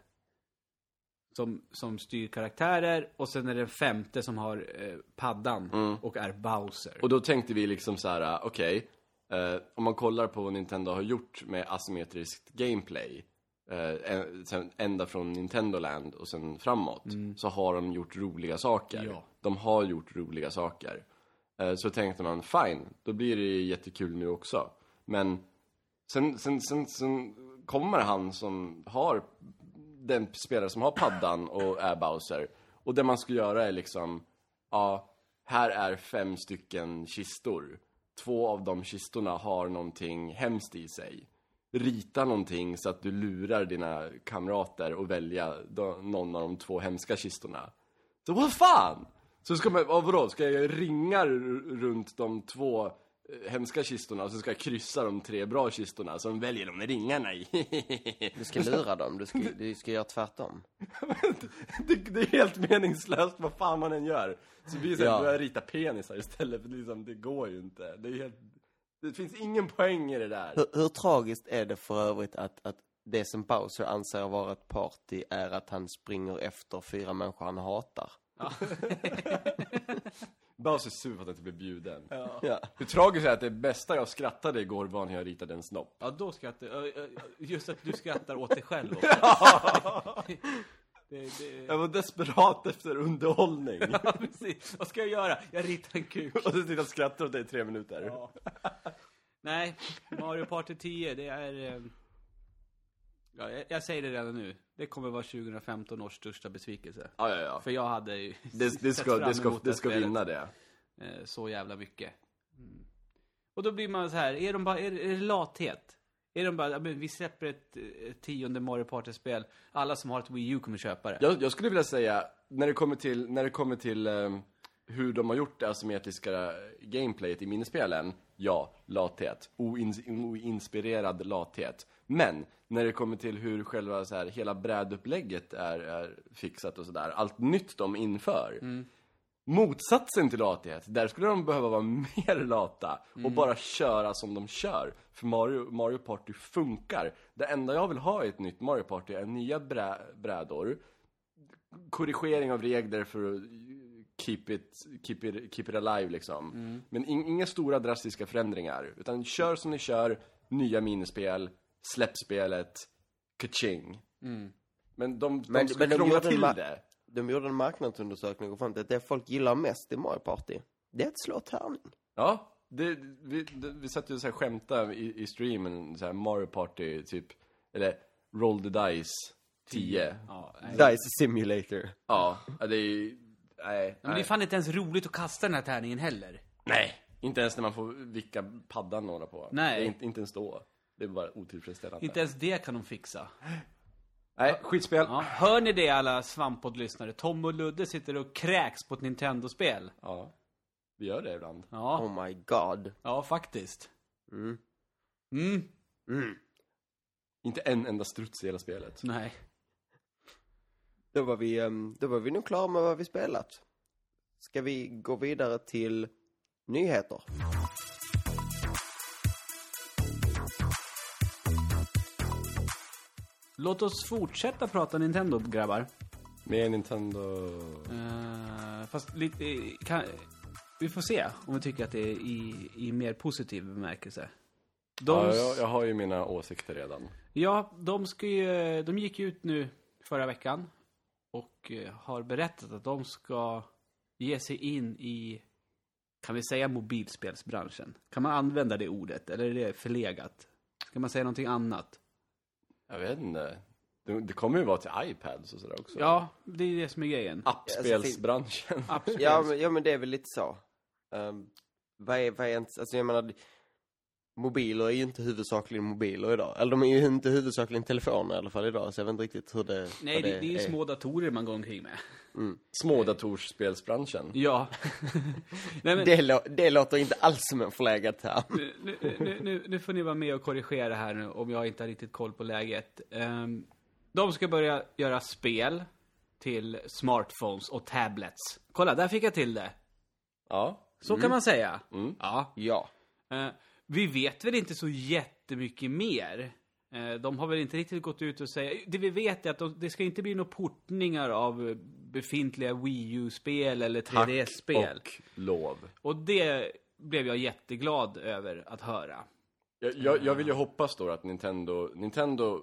som, som styr karaktärer och sen är det en femte som har eh, paddan och är Bowser. Och då tänkte vi liksom så här: okej, eh, om man kollar på vad Nintendo har gjort med asymmetriskt gameplay, eh, ända från Nintendo Land och sen framåt, så har de gjort roliga saker. Ja. De har gjort roliga saker. Eh, så tänkte man, fine, då blir det jättekul nu också. Men sen, sen, sen, sen kommer han som har den spelare som har paddan och är Bowser. Och det man ska göra är liksom, ja, här är fem stycken kistor. Två av de kistorna har någonting hemskt i sig. Rita någonting så att du lurar dina kamrater och välja någon av de två hemska kistorna. Så vad fan! Så ska man, vadå, ska jag ringa runt de två hemska kistorna och så ska jag kryssa de tre bra kistorna så väljer de med ringarna i. Du ska lura dem, du ska, du ska göra tvärtom. det, det är helt meningslöst vad fan man än gör. Så vi Ja. börjar rita penisar istället för liksom, det går ju inte. Det, helt, det finns ingen poäng i det där. Hur, hur tragiskt är det för övrigt att, att det som Bowser anser vara ett party är att han springer efter fyra människor han hatar? Bowser är sur för att inte blev bjuden. Ja. Hur tragiskt är det att det bästa jag skrattade igår var när jag ritade en snopp. Ja, då skrattar jag. Just att du skrattar åt dig själv också. det, det, Jag var desperat efter underhållning. ja, precis. Vad ska jag göra? Jag ritar en kuk. och så sitter jag och skrattar åt dig i tre minuter. Ja. Nej, Mario Party 10, det är... Ja, jag, jag säger det redan nu. Det kommer vara 2015 års största besvikelse. Ja, ja, ja. För jag hade ju Det, det ska, det ska, det ska vinna det. eh, Så jävla mycket. Mm. Och då blir man så här, är, de bara, är, är det lathet? Är de bara, men vi släpper ett, tionde Mario Party-spel. Alla som har ett Wii U kommer köpa det. Jag, jag skulle vilja säga, när det kommer till, när det kommer till ehm, hur de har gjort det asymmetriska gameplayet i minispelen, ja, lathet. Oins, oinspirerad lathet. Men, när det kommer till hur själva så här, hela brädupplägget är, är fixat och sådär, allt nytt de inför. Motsatsen till lathet, där skulle de behöva vara mer lata och bara köra som de kör. För Mario, Mario Party funkar. Det enda jag vill ha i ett nytt Mario Party är nya brä, brädor, korrigering av regler för att keep it, keep it, keep it alive liksom. Men in, inga stora drastiska förändringar. Utan kör som ni kör, nya minispel, släpp spelet, kaching. Men de, de Men- ska men de krångla gjorde en till det. De gjorde en marknadsundersökning och till att det folk gillar mest i Mario Party, det är att slå tärning. Ja, det, vi, det, vi satt ju så här skämta i, i streamen, så här Mario Party typ, eller Roll the Dice 10. Ja. Dice Simulator. Ja, det är ju, nej, Men det är fan inte ens roligt att kasta den här tärningen heller. nej. Inte ens när man får vicka paddan några på. Nej. Det är inte, inte ens då. Det är bara otillfredsställande. Inte ens det kan de fixa. Nej, skitspel. Ja. Hör ni det alla svamppodd-lyssnare? Tom och Ludde sitter och kräks på ett Nintendo-spel. Ja. Vi gör det ibland. Ja, Oh my god. ja faktiskt. Mm. Mm, Mm. Inte en enda struts i hela spelet. nej. Då var vi, ehm, då var vi nog klara med vad vi spelat. Ska vi gå vidare till nyheter? Låt oss fortsätta prata Nintendo, grabbar. Med Nintendo... Uh, fast lite... Kan, vi får se om vi tycker att det är i, i mer positiv bemärkelse. De, Ja, jag, jag har ju mina åsikter redan. Ja, de, ska ju, de gick ut nu förra veckan och eh, har berättat att de ska ge sig in i, kan vi säga mobilspelsbranschen? Kan man använda det ordet, eller är det förlegat? Ska man säga någonting annat? Jag vet inte. Det, det kommer ju vara till iPads och sådär också. Ja, det är det som är grejen. Appspelsbranschen. Appspels. Ja, men, ja, men det är väl lite så. Um, vad är, vad är ens, alltså jag menar, mobiler är ju inte huvudsakligen mobiler idag. Eller de är ju inte huvudsakligen telefoner i alla fall idag, så jag vet inte riktigt hur det Nej, det, det är ju små datorer man går omkring med. Smådatorsspelsbranschen. Ja. Nej, men, Det, lå- det låter inte alls som en förlegad term. nu, nu, nu, nu, får ni vara med och korrigera här nu om jag inte har riktigt koll på läget. Ehm, de ska börja göra spel till smartphones och tablets. Kolla, där fick jag till det. Ja. Så kan man säga. Mm. Ja. Ja. Eh, vi vet väl inte så jättemycket mer. Eh, de har väl inte riktigt gått ut och säga... Det vi vet är att de, det ska inte bli några portningar av befintliga Wii U-spel eller 3DS-spel. och lov. Och det blev jag jätteglad över att höra. Jag, jag, jag vill ju hoppas då att Nintendo, Nintendo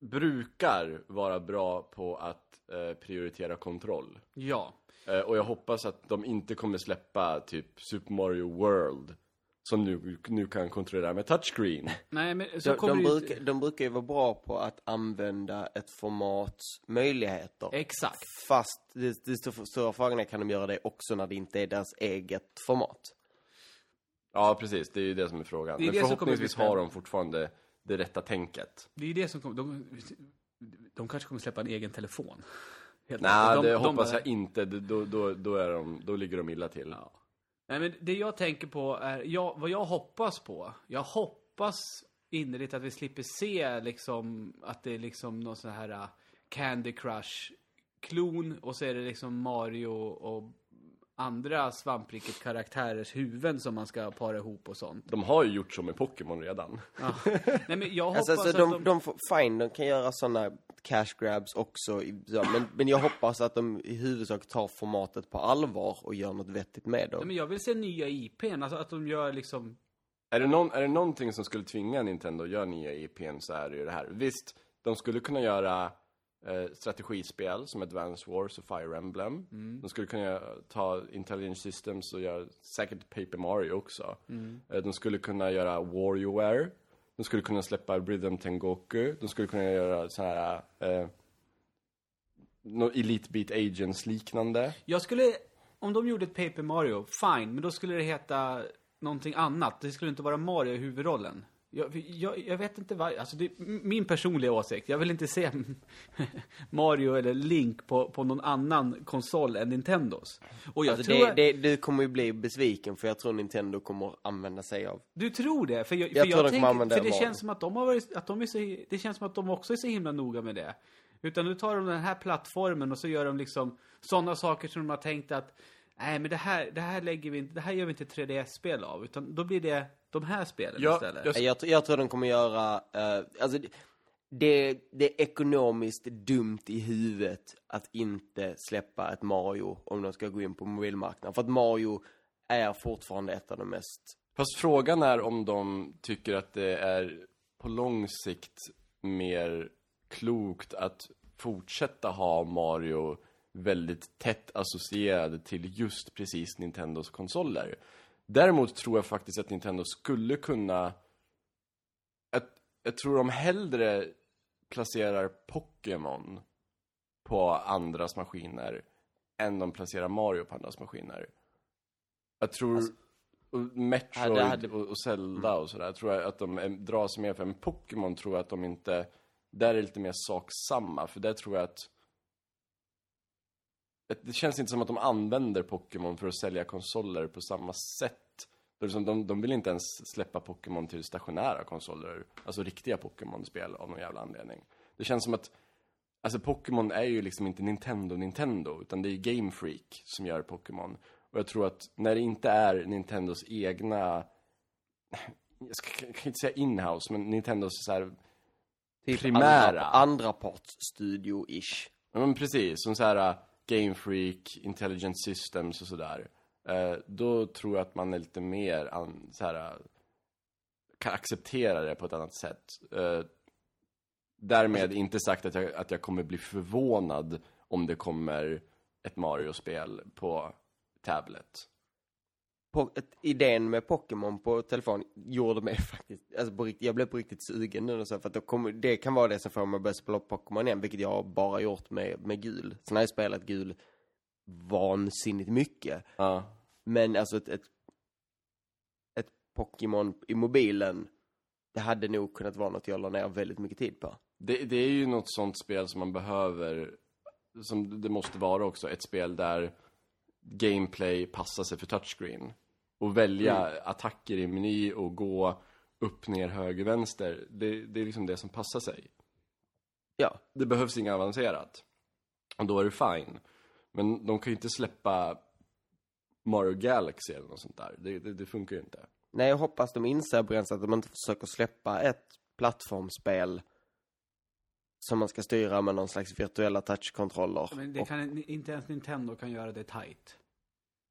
brukar vara bra på att eh, prioritera kontroll. Ja. Eh, och jag hoppas att de inte kommer släppa typ Super Mario World som nu, nu kan kontrollera med touchscreen. Nej, men så De, kommer de, ju brukar, de brukar ju vara bra på att använda ett formats möjligheter. Exakt. Fast det, det stor- stora frågan är, kan de göra det också när det inte är deras eget format? Ja, precis. Det är ju det som är frågan. Det är Men det förhoppningsvis har de fortfarande det rätta tänket. Det är det som kommer... De, de kanske kommer släppa en egen telefon. Helt Nej. De- det de hoppas bara- jag inte. Då, då, då, är de, då ligger de illa till. Ja. Nej, men det jag tänker på är, jag, vad jag hoppas på, jag hoppas innerligt att vi slipper se liksom att det är liksom någon sån här uh, Candy Crush-klon och så är det liksom Mario och andra svampriket-karaktärers huvuden som man ska para ihop och sånt. De har ju gjort så med Pokémon redan. Ja. Nej, men jag hoppas Alltså, alltså att de, de... de, får, fine, de kan göra sådana cash grabs också, i- men, men jag hoppas att de i huvudsak tar formatet på allvar och gör något vettigt med Nej, dem. men jag vill se nya IPn, alltså att de gör liksom... Är det, någon, är det någonting som skulle tvinga Nintendo att göra nya IPn så är det ju det här. Visst, de skulle kunna göra eh, strategispel som Advance Wars och Fire Emblem. De skulle kunna ta Intelligent Systems och göra säkert Paper Mario också. Eh, de skulle kunna göra WarioWare. De skulle kunna släppa Rhythm Tengoku. De skulle kunna göra så här eh, Elite Beat Agents liknande. Jag skulle, om de gjorde ett Paper Mario, fine, men då skulle det heta någonting annat. Det skulle inte vara Mario i huvudrollen. Jag, jag, jag vet inte vad, alltså det är min personliga åsikt. Jag vill inte se Mario eller Link på, på någon annan konsol än Nintendos. Och jag Alltså, tror, det, det, du kommer ju bli besviken för jag tror Nintendo kommer använda sig av du tror det? För jag, för Jag tror de kommer tänker, använda för det Mario. känns som att de har varit, att de är så, det känns som att de också är så himla noga med det. Utan nu tar de den här plattformen och så gör de liksom sådana saker som de har tänkt att Nej men det här, det här lägger vi inte, det här gör vi inte 3DS-spel av, utan då blir det de här spelen Ja, istället. jag- Jag, jag tror de kommer göra, eh, alltså det- det, det är ekonomiskt dumt i huvudet att inte släppa ett Mario om de ska gå in på mobilmarknaden. För att Mario är fortfarande ett av de mest, Fast frågan är om de tycker att det är på lång sikt mer klokt att fortsätta ha Mario väldigt tätt associerad till just precis Nintendos konsoler. Däremot tror jag faktiskt att Nintendo skulle kunna... Jag, jag tror de hellre placerar Pokémon på andras maskiner än de placerar Mario på andras maskiner. Jag tror, och Metroid hade- och, och Zelda och sådär, tror jag att de är, dras mer för. Men Pokémon tror jag att de inte, där är det lite mer sak samma. För där tror jag att det känns inte som att de använder Pokémon för att sälja konsoler på samma sätt. De, de vill inte ens släppa Pokémon till stationära konsoler, alltså riktiga Pokémon-spel av någon jävla anledning. Det känns som att Alltså Pokémon är ju liksom inte Nintendo Nintendo, utan det är Game Freak som gör Pokémon. Och jag tror att när det inte är Nintendos egna, jag ska, jag kan inte säga inhouse, men Nintendos så här, Typ primära. Andra, andra parts studio-ish. ja men precis, som så här Game Freak, Intelligent Systems och sådär. Eh, då tror jag att man är lite mer så här, kan acceptera det på ett annat sätt. Eh, därmed inte sagt att jag, att jag kommer bli förvånad om det kommer ett Mario-spel på tablet. Idén med Pokémon på telefon gjorde mig faktiskt, alltså på riktigt, jag blev på riktigt sugen nu och så, för att då kommer, det kan vara det som får mig att börja spela Pokémon igen, vilket jag bara gjort med, med gul. Sen har jag spelat gul vansinnigt mycket. Ja. Men alltså ett, ett, ett Pokémon i mobilen, det hade nog kunnat vara något jag la ner väldigt mycket tid på. Det, det är ju något sånt spel som man behöver, som det måste vara också, ett spel där gameplay passar sig för touchscreen. Och välja attacker i meny och gå upp, ner, höger, vänster. Det, det är liksom det som passar sig. Ja, Det behövs inget avancerat. Och då är det fine. Men de kan ju inte släppa Mario Galaxy eller något sånt där. Det, det, det funkar ju inte. nej jag hoppas de inser begränsat att de inte försöker släppa ett plattformsspel som man ska styra med någon slags virtuella touchkontroller. Men det Och- kan, inte ens Nintendo kan göra det tight.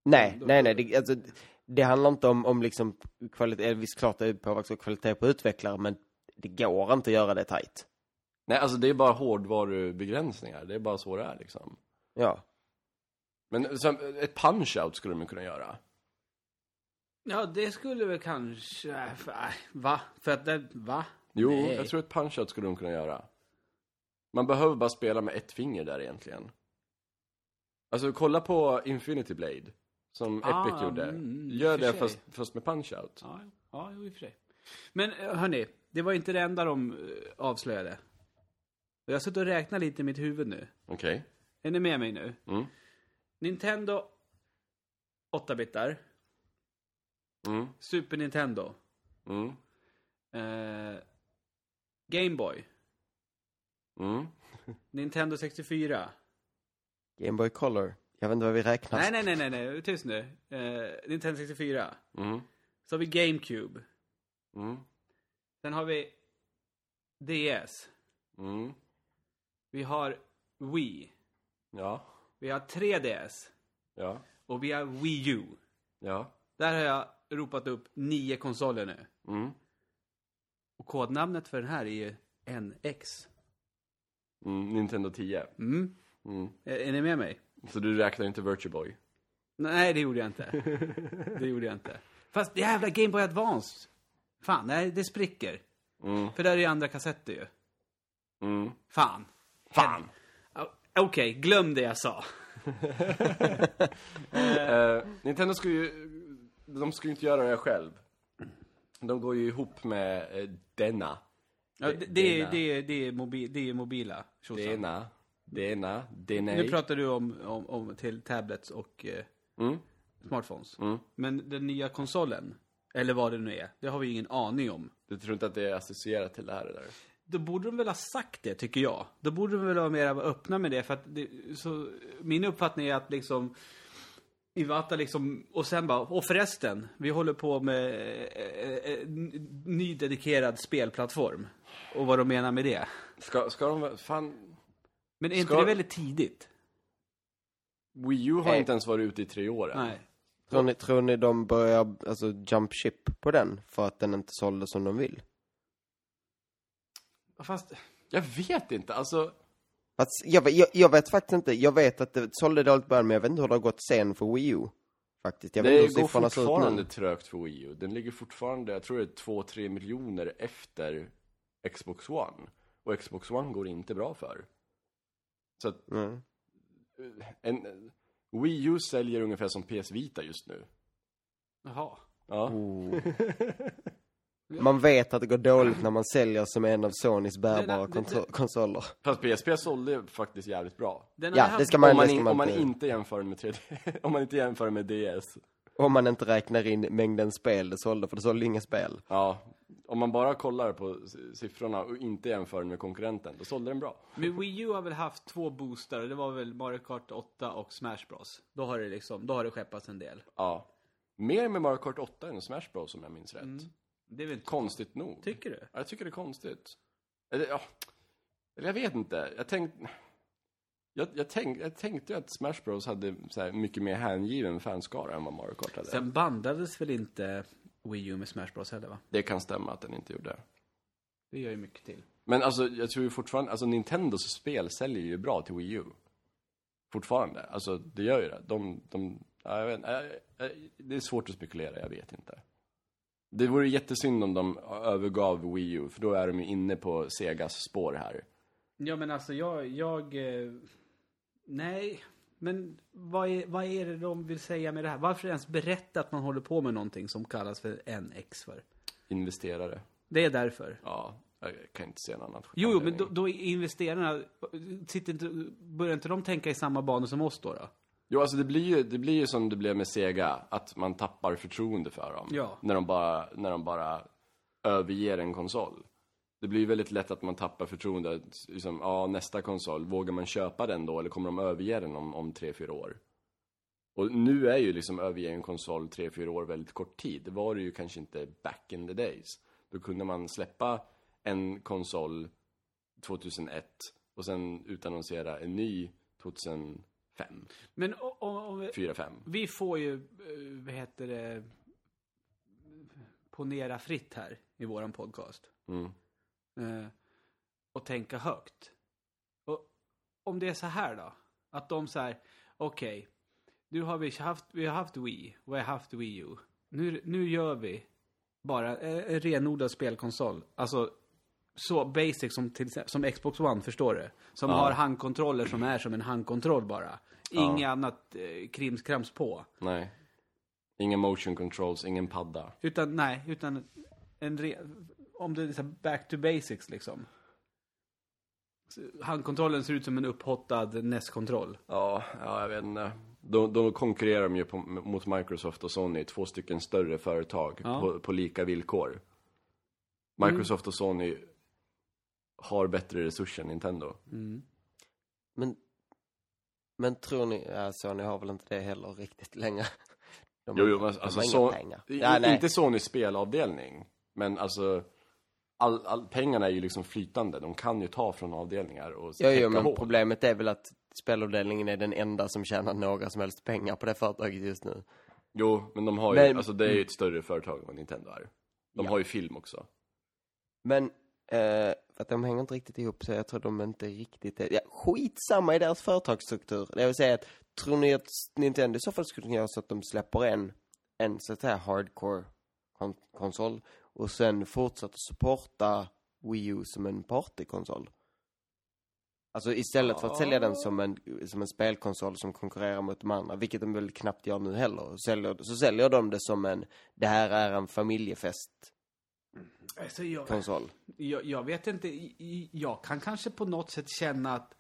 Nej, Då- nej, nej. Det, alltså, det handlar inte om, om liksom kvalitet. Visst, klart det påverkas av kvalitet på utvecklare, men det går inte att göra det tight. Nej, alltså det är bara hårdvarubegränsningar. Det är bara så det är liksom. Ja. Men som, ett punch-out skulle de kunna göra. Ja, det skulle väl kanske... Va? För att det... Va? Jo, Nej. jag tror ett punch-out skulle de kunna göra. Man behöver bara spela med ett finger där egentligen. Alltså kolla på Infinity Blade. Som Ah, Epic gjorde. mm, i Gör det fast, fast med punch-out. Ja, ja i och för sig. Men eh, hörni, det var inte det enda de eh, avslöjade. Jag har suttit och räknat lite i mitt huvud nu. Okej. Är ni med mig nu? Mm. Nintendo 8-bitar. Mm. Super Nintendo. Mm. Eh, Game Boy. Mm. Nintendo 64. Game Boy Color. Jag vet inte vad vi räknar. Nej, nej, nej, nej, nej. tyst nu. Eh, Nintendo 64. Mm. Så har vi GameCube. Mm. Sen har vi DS. Mm. Vi har Wii. Ja. Vi har 3DS. Ja. Och vi har Wii U. Ja. Där har jag ropat upp nio konsoler nu. Mm. Och kodnamnet för den här är ju NX. Mm. Nintendo 10. Mm. Mm. Är, är ni med mig? Så du räknar inte Virtual Boy? Nej, det gjorde jag inte. Det gjorde jag inte. Fast jävla Game Boy Advance. Fan, nej, det spricker. Mm. För där är ju andra kassetter ju. Mm. Fan. Fan! Okej, glöm det jag sa. Eh, Nintendo skulle ju, de skulle ju inte göra det själv. De går ju ihop med eh, denna. Ja, det, det, är, det, är, det, är mobi, det är mobila. tjosan. Denna. Denna. Denna. Nu pratar du om, om, om till tablets och eh, Mm. smartphones. Mm. Men den nya konsolen, eller vad det nu är, det har vi ju ingen aning om. Du tror inte att det är associerat till det här eller? Då borde de väl ha sagt det, tycker jag. Då borde de väl vara mer öppna med det, för det, så, min uppfattning är att liksom Iwata liksom, och sen bara, och förresten, vi håller på med eh, eh, n- ny dedikerad spelplattform. Och vad de menar med det. Ska, ska de, fan, Men är inte Ska- det väldigt tidigt? Wii U har Nej. inte ens varit ute i tre år än. Nej. Tror ni, tror ni de börjar alltså, jump ship på den för att den inte sålde som de vill? Fast, Jag vet inte, alltså. Fast, jag, vet- jag, jag vet faktiskt inte. Jag vet att det sålde dåligt i början, men jag vet inte hur det har gått sen för Wii U. Faktiskt. Jag vet Det inte hur går siffrorna ser ut fortfarande nu. trögt för Wii U. Den ligger fortfarande, jag tror det är 2-3 miljoner efter Xbox One. Och Xbox One går inte bra för. Så att Mm. en, Wii U säljer ungefär som PS Vita just nu. Jaha. Ja. Oh. Man vet att det går dåligt när man säljer som en av Sonys bärbara Det- det- kontro- konsoler. Fast PSP sålde faktiskt jävligt bra. Ja, det ska man, om, man in, man om man inte- jämför med 3D. om man inte jämför med DS. Om man inte räknar in mängden spel det sålde, för det sålde inga spel. Ja. Om man bara kollar på siffrorna och inte jämför den med konkurrenten, då sålde den bra. Men Wii U har väl haft två boostar och det var väl Mario Kart 8 och Smash Bros. Då har det liksom, då har det skeppats en del. Ja. Mer med Mario Kart 8 än Smash Bros om jag minns rätt. Det är väl inte... Konstigt nog. Tycker du? Ja, Jag tycker det är konstigt. Eller, ja. Eller jag vet inte. Jag tänkte... Jag, jag, tänk, jag tänkte att Smash Bros hade mycket mer hängiven fanskara än vad Mario Kart hade. Sen bandades väl inte Wii U med Smash Bros heller va? Det kan stämma att den inte gjorde. Det gör ju mycket till. Men alltså, jag tror ju fortfarande, alltså Nintendos spel säljer ju bra till Wii U. Fortfarande. Alltså, det gör ju det. De, de, ja, jag vet, det är svårt att spekulera, jag vet inte. Det vore jättesynd om de övergav Wii U, för då är de ju inne på Segas spår här. Ja men alltså jag, jag... Eh, nej. Men vad är, vad är det de vill säga med det här? Varför ens berätta att man håller på med någonting som kallas för NX för? Investerare. Det är därför. Ja, jag kan inte se något annat. Jo, jo men då, då investerarna, sitter inte, börjar inte de tänka i samma banor som oss då? då? Jo, alltså det blir ju, det blir ju som det blev med Sega, att man tappar förtroende för dem. Ja. När de bara, när de bara överger en konsol. Det blir väldigt lätt att man tappar förtroende. att Liksom, ja, nästa konsol, vågar man köpa den då? Eller kommer de överge den om, om tre, fyra år? Och nu är ju liksom överge en konsol tre, fyra år väldigt kort tid. Det var det ju kanske inte back in the days. Då kunde man släppa en konsol 2001 och sen utannonsera en ny 2005, Men o- o- om vi, 4, 5. vi får ju, eh, vad heter det, ponera fritt här i våran podcast. Mm. Eh, och tänka högt. Och om det är så här då, att de så här, okej, nu har vi haft, vi har haft Wii vi har haft Wii U. Nu, nu gör vi bara eh, en renodlad spelkonsol. Alltså så basic som, till, som Xbox One, förstår du? Som Ja. har handkontroller som är som en handkontroll bara. Ja. Inget annat eh, krimskrams på. Nej. Ingen motion controls, ingen padda. Utan, nej, utan en re, om det är så här back to basics liksom. Handkontrollen ser ut som en upphottad NES-kontroll. Ja, ja jag vet inte. Då, då konkurrerar de ju på, mot Microsoft och Sony, två stycken större företag Ja. på, på lika villkor. Microsoft och Sony har bättre resurser än Nintendo. Men, men tror ni, ja, Sony har väl inte det heller riktigt längre. De, Jo, jo, men de alltså, har inga pengar. Ja, nej. inte Sonys spelavdelning, men alltså all, all, pengarna är ju liksom flytande. De kan ju ta från avdelningar och täcka jo, men hål. problemet är väl att spelavdelningen är den enda som tjänar några som helst pengar på det företaget just nu. Jo, men de har ju, Men- alltså det är ju ett större företag än vad Nintendo är. De Ja. har ju film också. Men, eh, för att de hänger inte riktigt ihop så jag tror de inte riktigt är, ja, skitsamma i deras företagsstruktur. Det vill säga att, tror ni att Nintendo i så fall skulle kunna göra så att de släpper en, en så att säga hardcore kon- konsol och sen fortsätter supporta Wii U som en partykonsol? Alltså istället för att sälja den som en, som en spelkonsol som konkurrerar mot de andra, vilket de väl knappt gör nu heller, säljer, så säljer de det som en, det här är en familjefest Alltså, jag, konsol. jag, jag vet inte, jag kan kanske på något sätt känna att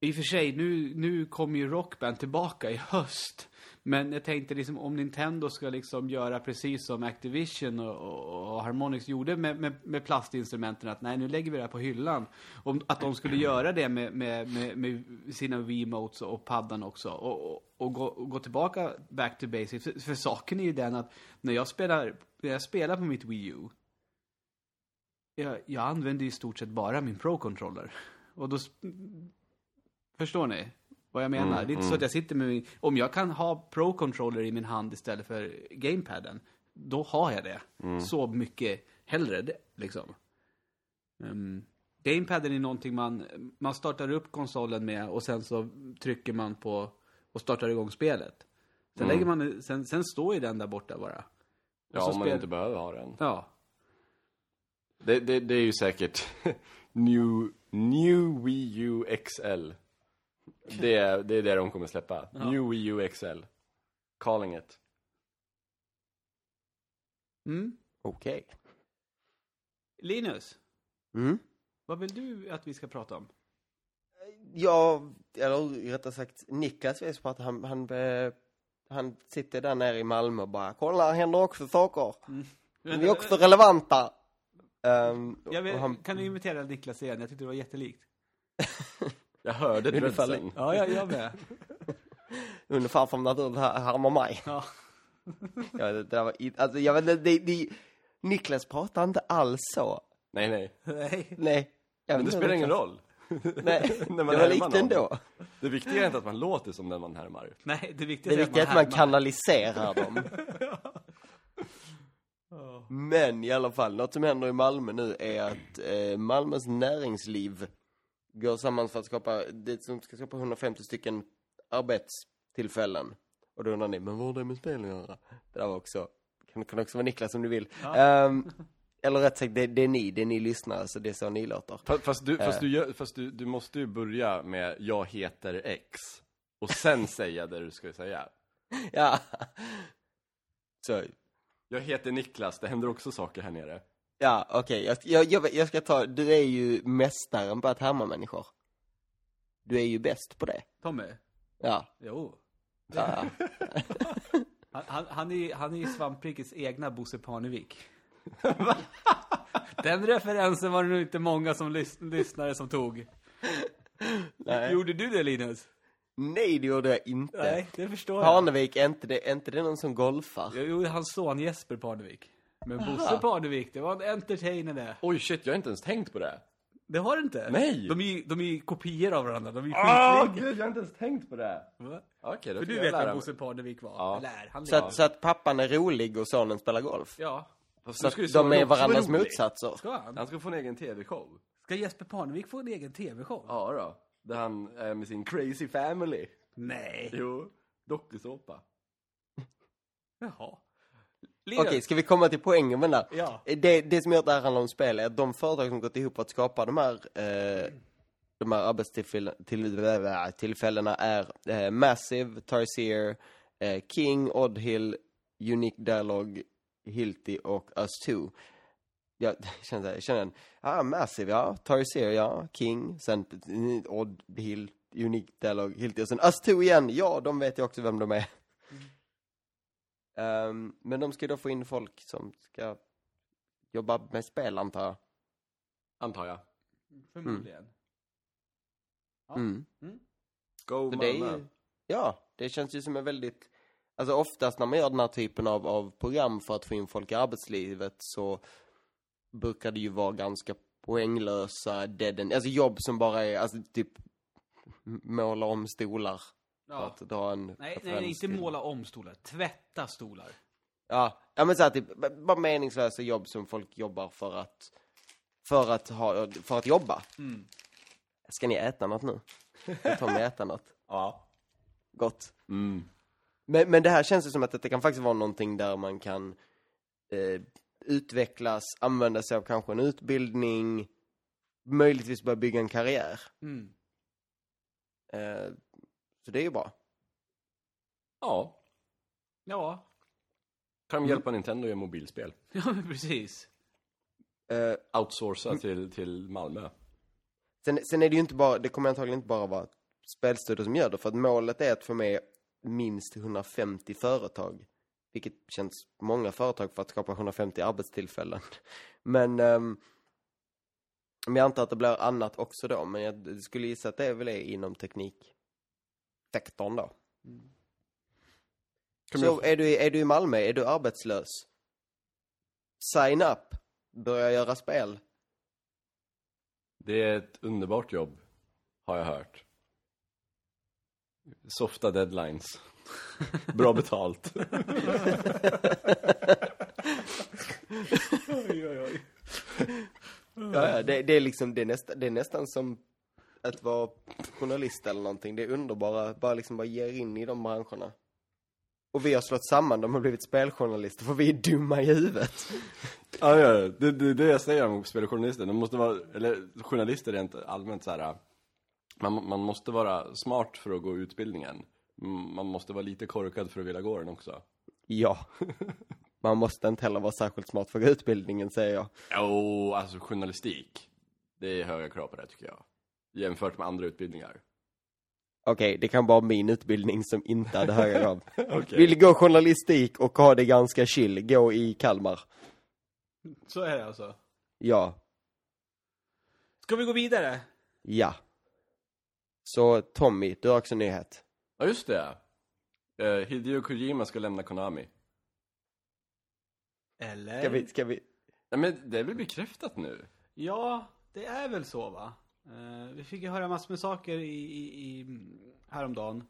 i och för sig, nu, nu kommer ju Rockband tillbaka i höst. Men jag tänkte liksom om Nintendo ska liksom göra precis som Activision och, och, och Harmonix gjorde med, med, med plastinstrumenten. Att nej, nu lägger vi det här på hyllan. Om, att de skulle göra det med, med, med, med sina Wiimotes och paddan också. Och, och, och, gå, och gå tillbaka back to basics. För, för saken är ju den att när jag spelar, när jag spelar på mitt Wii U. Jag, jag använder i stort sett bara min Pro-controller. Och då... Förstår ni? Vad jag menar? Mm, det är inte så mm. att jag sitter med min... Om jag kan ha Pro-controller i min hand istället för gamepaden. Då har jag det. Mm. Så mycket hellre det, liksom. Um, gamepaden är någonting man... Man startar upp konsolen med och sen så trycker man på... Och startar igång spelet. Sen Mm. lägger man... Sen, sen står ju den där borta bara. Och Ja, så om man inte behöver ha den. Ja. Det, det, det är ju säkert New, New Wii U XL. Det är, det är det de kommer släppa. Ja. New Wii U XL. Calling it. Mm. Okej. Linus, Mm. vad vill du att vi ska prata om? Ja, eller rättare sagt, Niklas vet på att han, han, eh, han sitter där nere i Malmö och bara kolla, här händer också saker. Vi är också relevanta. Ehm, Jag vet, och han, Kan du imitera Niklas igen? Jag tyckte det var jättelikt. Jag hörde dreadsen. Ja, jag, jag med. ungefär som när du här- härmar mig. Ja. Ja, det där var, alltså, jag vet inte, det, det, Niklas pratar inte alls så. Nej, nej. Nej. Nej. Jag Men det spelar ingen roll. Nej, När det man var likt någon. ändå. Det viktiga är inte att man låter som den man härmar. Nej, det viktiga Det är viktiga är att man kanaliserar dem. Men i alla fall, något som händer i Malmö nu är att eh, Malmös näringsliv går samman för att skapa, det som ska skapa 150 stycken arbetstillfällen. Och då undrar ni, men vad har det med spel att göra? Det där var också, kan, kan också vara Niklas om du vill. Ja. Ehm, eller rätt sagt, det, det är ni, det är ni lyssnar, så det är så ni låter. Fast, fast, du, fast, Eh. du, gör, fast du, du måste ju börja med jag heter X. Och sen säga det du ska säga. Ja. Så, Jag heter Niklas, det händer också saker här nere. Ja okej, jag, jag, jag, jag ska ta, du är ju mästaren på att härma människor. Du är ju bäst på det. Tommy? Ja. Jo. ja. Han, han, han, är, han är ju Svamprikes egna Bosse Parnevik. Den referensen var det nog inte många som lys, lyssnare som tog. Nej. Gjorde du det Linus? Nej, det gjorde jag inte. Nej, det förstår jag. Parnevik, är inte det, är inte det någon som golfar? Jo, hans son Jesper Parnevik. Men Bosse Parnevik, det var en entertainer det. Oj shit, jag har inte ens tänkt på det. Det har du inte? Nej. De är ju de är kopior av varandra, de är ju Ah, skitlika. gud, jag har inte ens tänkt på det. Va? Okej, då För får du jag vet lära vem mig. Bosse Parnevik var? Ja. Eller är, han Så att, så att pappan är rolig och sonen spelar golf? Ja. Så att de är också varandras rolig. motsatser? Ska han? Han ska få en egen tv-show. Ska Jesper Parnevik få en egen tv-show? Ja då. Där han är med sin crazy family. Nej. Jo, dokusåpa. Jaha. Okej, ska vi komma till poängen med där? Ja. Det, det som gör att det här handlar om spel är att de företag som gått ihop att skapa de här, eh, de här arbetstillfällena är eh, Massive, Tarsier, eh, King, Oddhill, Unique Dialogue, Hilti och Us2. Jag känner, jag känner en, ah, Massive, ja, Tarsier, ja, King, sen Oddhill, Unique Dialogue, Hilti och sen Us2 igen, ja, de vet jag också vem de är. Ehm, men de ska ju då få in folk som ska jobba med spel, antar jag. Antar jag. Förmodligen. Ja. Mm. Go Så det Malmö. ju, ja, det känns ju som en väldigt, alltså oftast när man gör den här typen av, av program för att få in folk i arbetslivet så brukar det ju vara ganska poänglösa dead end, alltså jobb som bara är, alltså typ måla om stolar. Ja. att dra en Nej, nej, inte till- måla om stolar. Tvätta stolar. Ja, ja men så här, typ, bara meningslösa jobb som folk jobbar för att, för att ha, för att jobba. Mm. Ska ni äta något nu? Jag tar mig äta något. Ja. Gott. Mm. Men, men det här känns ju som att det kan faktiskt vara någonting där man kan eh, utvecklas, använda sig av kanske en utbildning, möjligtvis börja bygga en karriär. Mm. Eh, så det är ju bra. Ja. Ja. Kan de hjälpa Nintendo att göra mobilspel? ja, men precis. Eh, Outsourca till, till Malmö. sen, sen är det ju inte bara, det kommer antagligen inte bara vara spelstudier som gör det, för att målet är att få med minst 150 företag. Vilket känns många företag för att skapa 150 arbetstillfällen. Men ehm, men jag antar att det blir annat också då, men jag skulle gissa att det är väl är inom tekniksektorn då. Kan Så jag- är du, är du i Malmö, är du arbetslös? Sign up! Börja göra spel. Det är ett underbart jobb, har jag hört. Softa deadlines. Bra betalt. Oj, oj, oj. Ja, ja, det, det, är liksom, det, är nästa, det är nästan som att vara journalist eller någonting. Det är underbara, bara liksom bara ger in i de branscherna. Och vi har slått samman dem och blivit speljournalister för vi är dumma i huvudet. Ja, ja, det, det, det jag säger om speljournalister. De måste vara, eller journalister rent allmänt så här. Man, man måste vara smart för att gå utbildningen. Man måste vara lite korkad för att vilja gå den också. Ja. Man måste inte heller vara särskilt smart för utbildningen, säger jag. Jo, alltså journalistik. Det är höga krav på det tycker jag. Jämfört med andra utbildningar. Okej, det kan vara min utbildning som inte hade höga krav. Okej. Vill gå journalistik och ha det ganska chill, gå i Kalmar. Så är det alltså. Ja, Ska vi gå vidare? ja. Så Tommy, du har också en nyhet. Ja, just det. Uh, Hideo Kojima ska lämna Konami. Eller? Ska vi, ska vi... Nej men det är väl bekräftat nu? Ja, det är väl så va? Eh, vi fick ju höra massor med saker i, i, i häromdagen.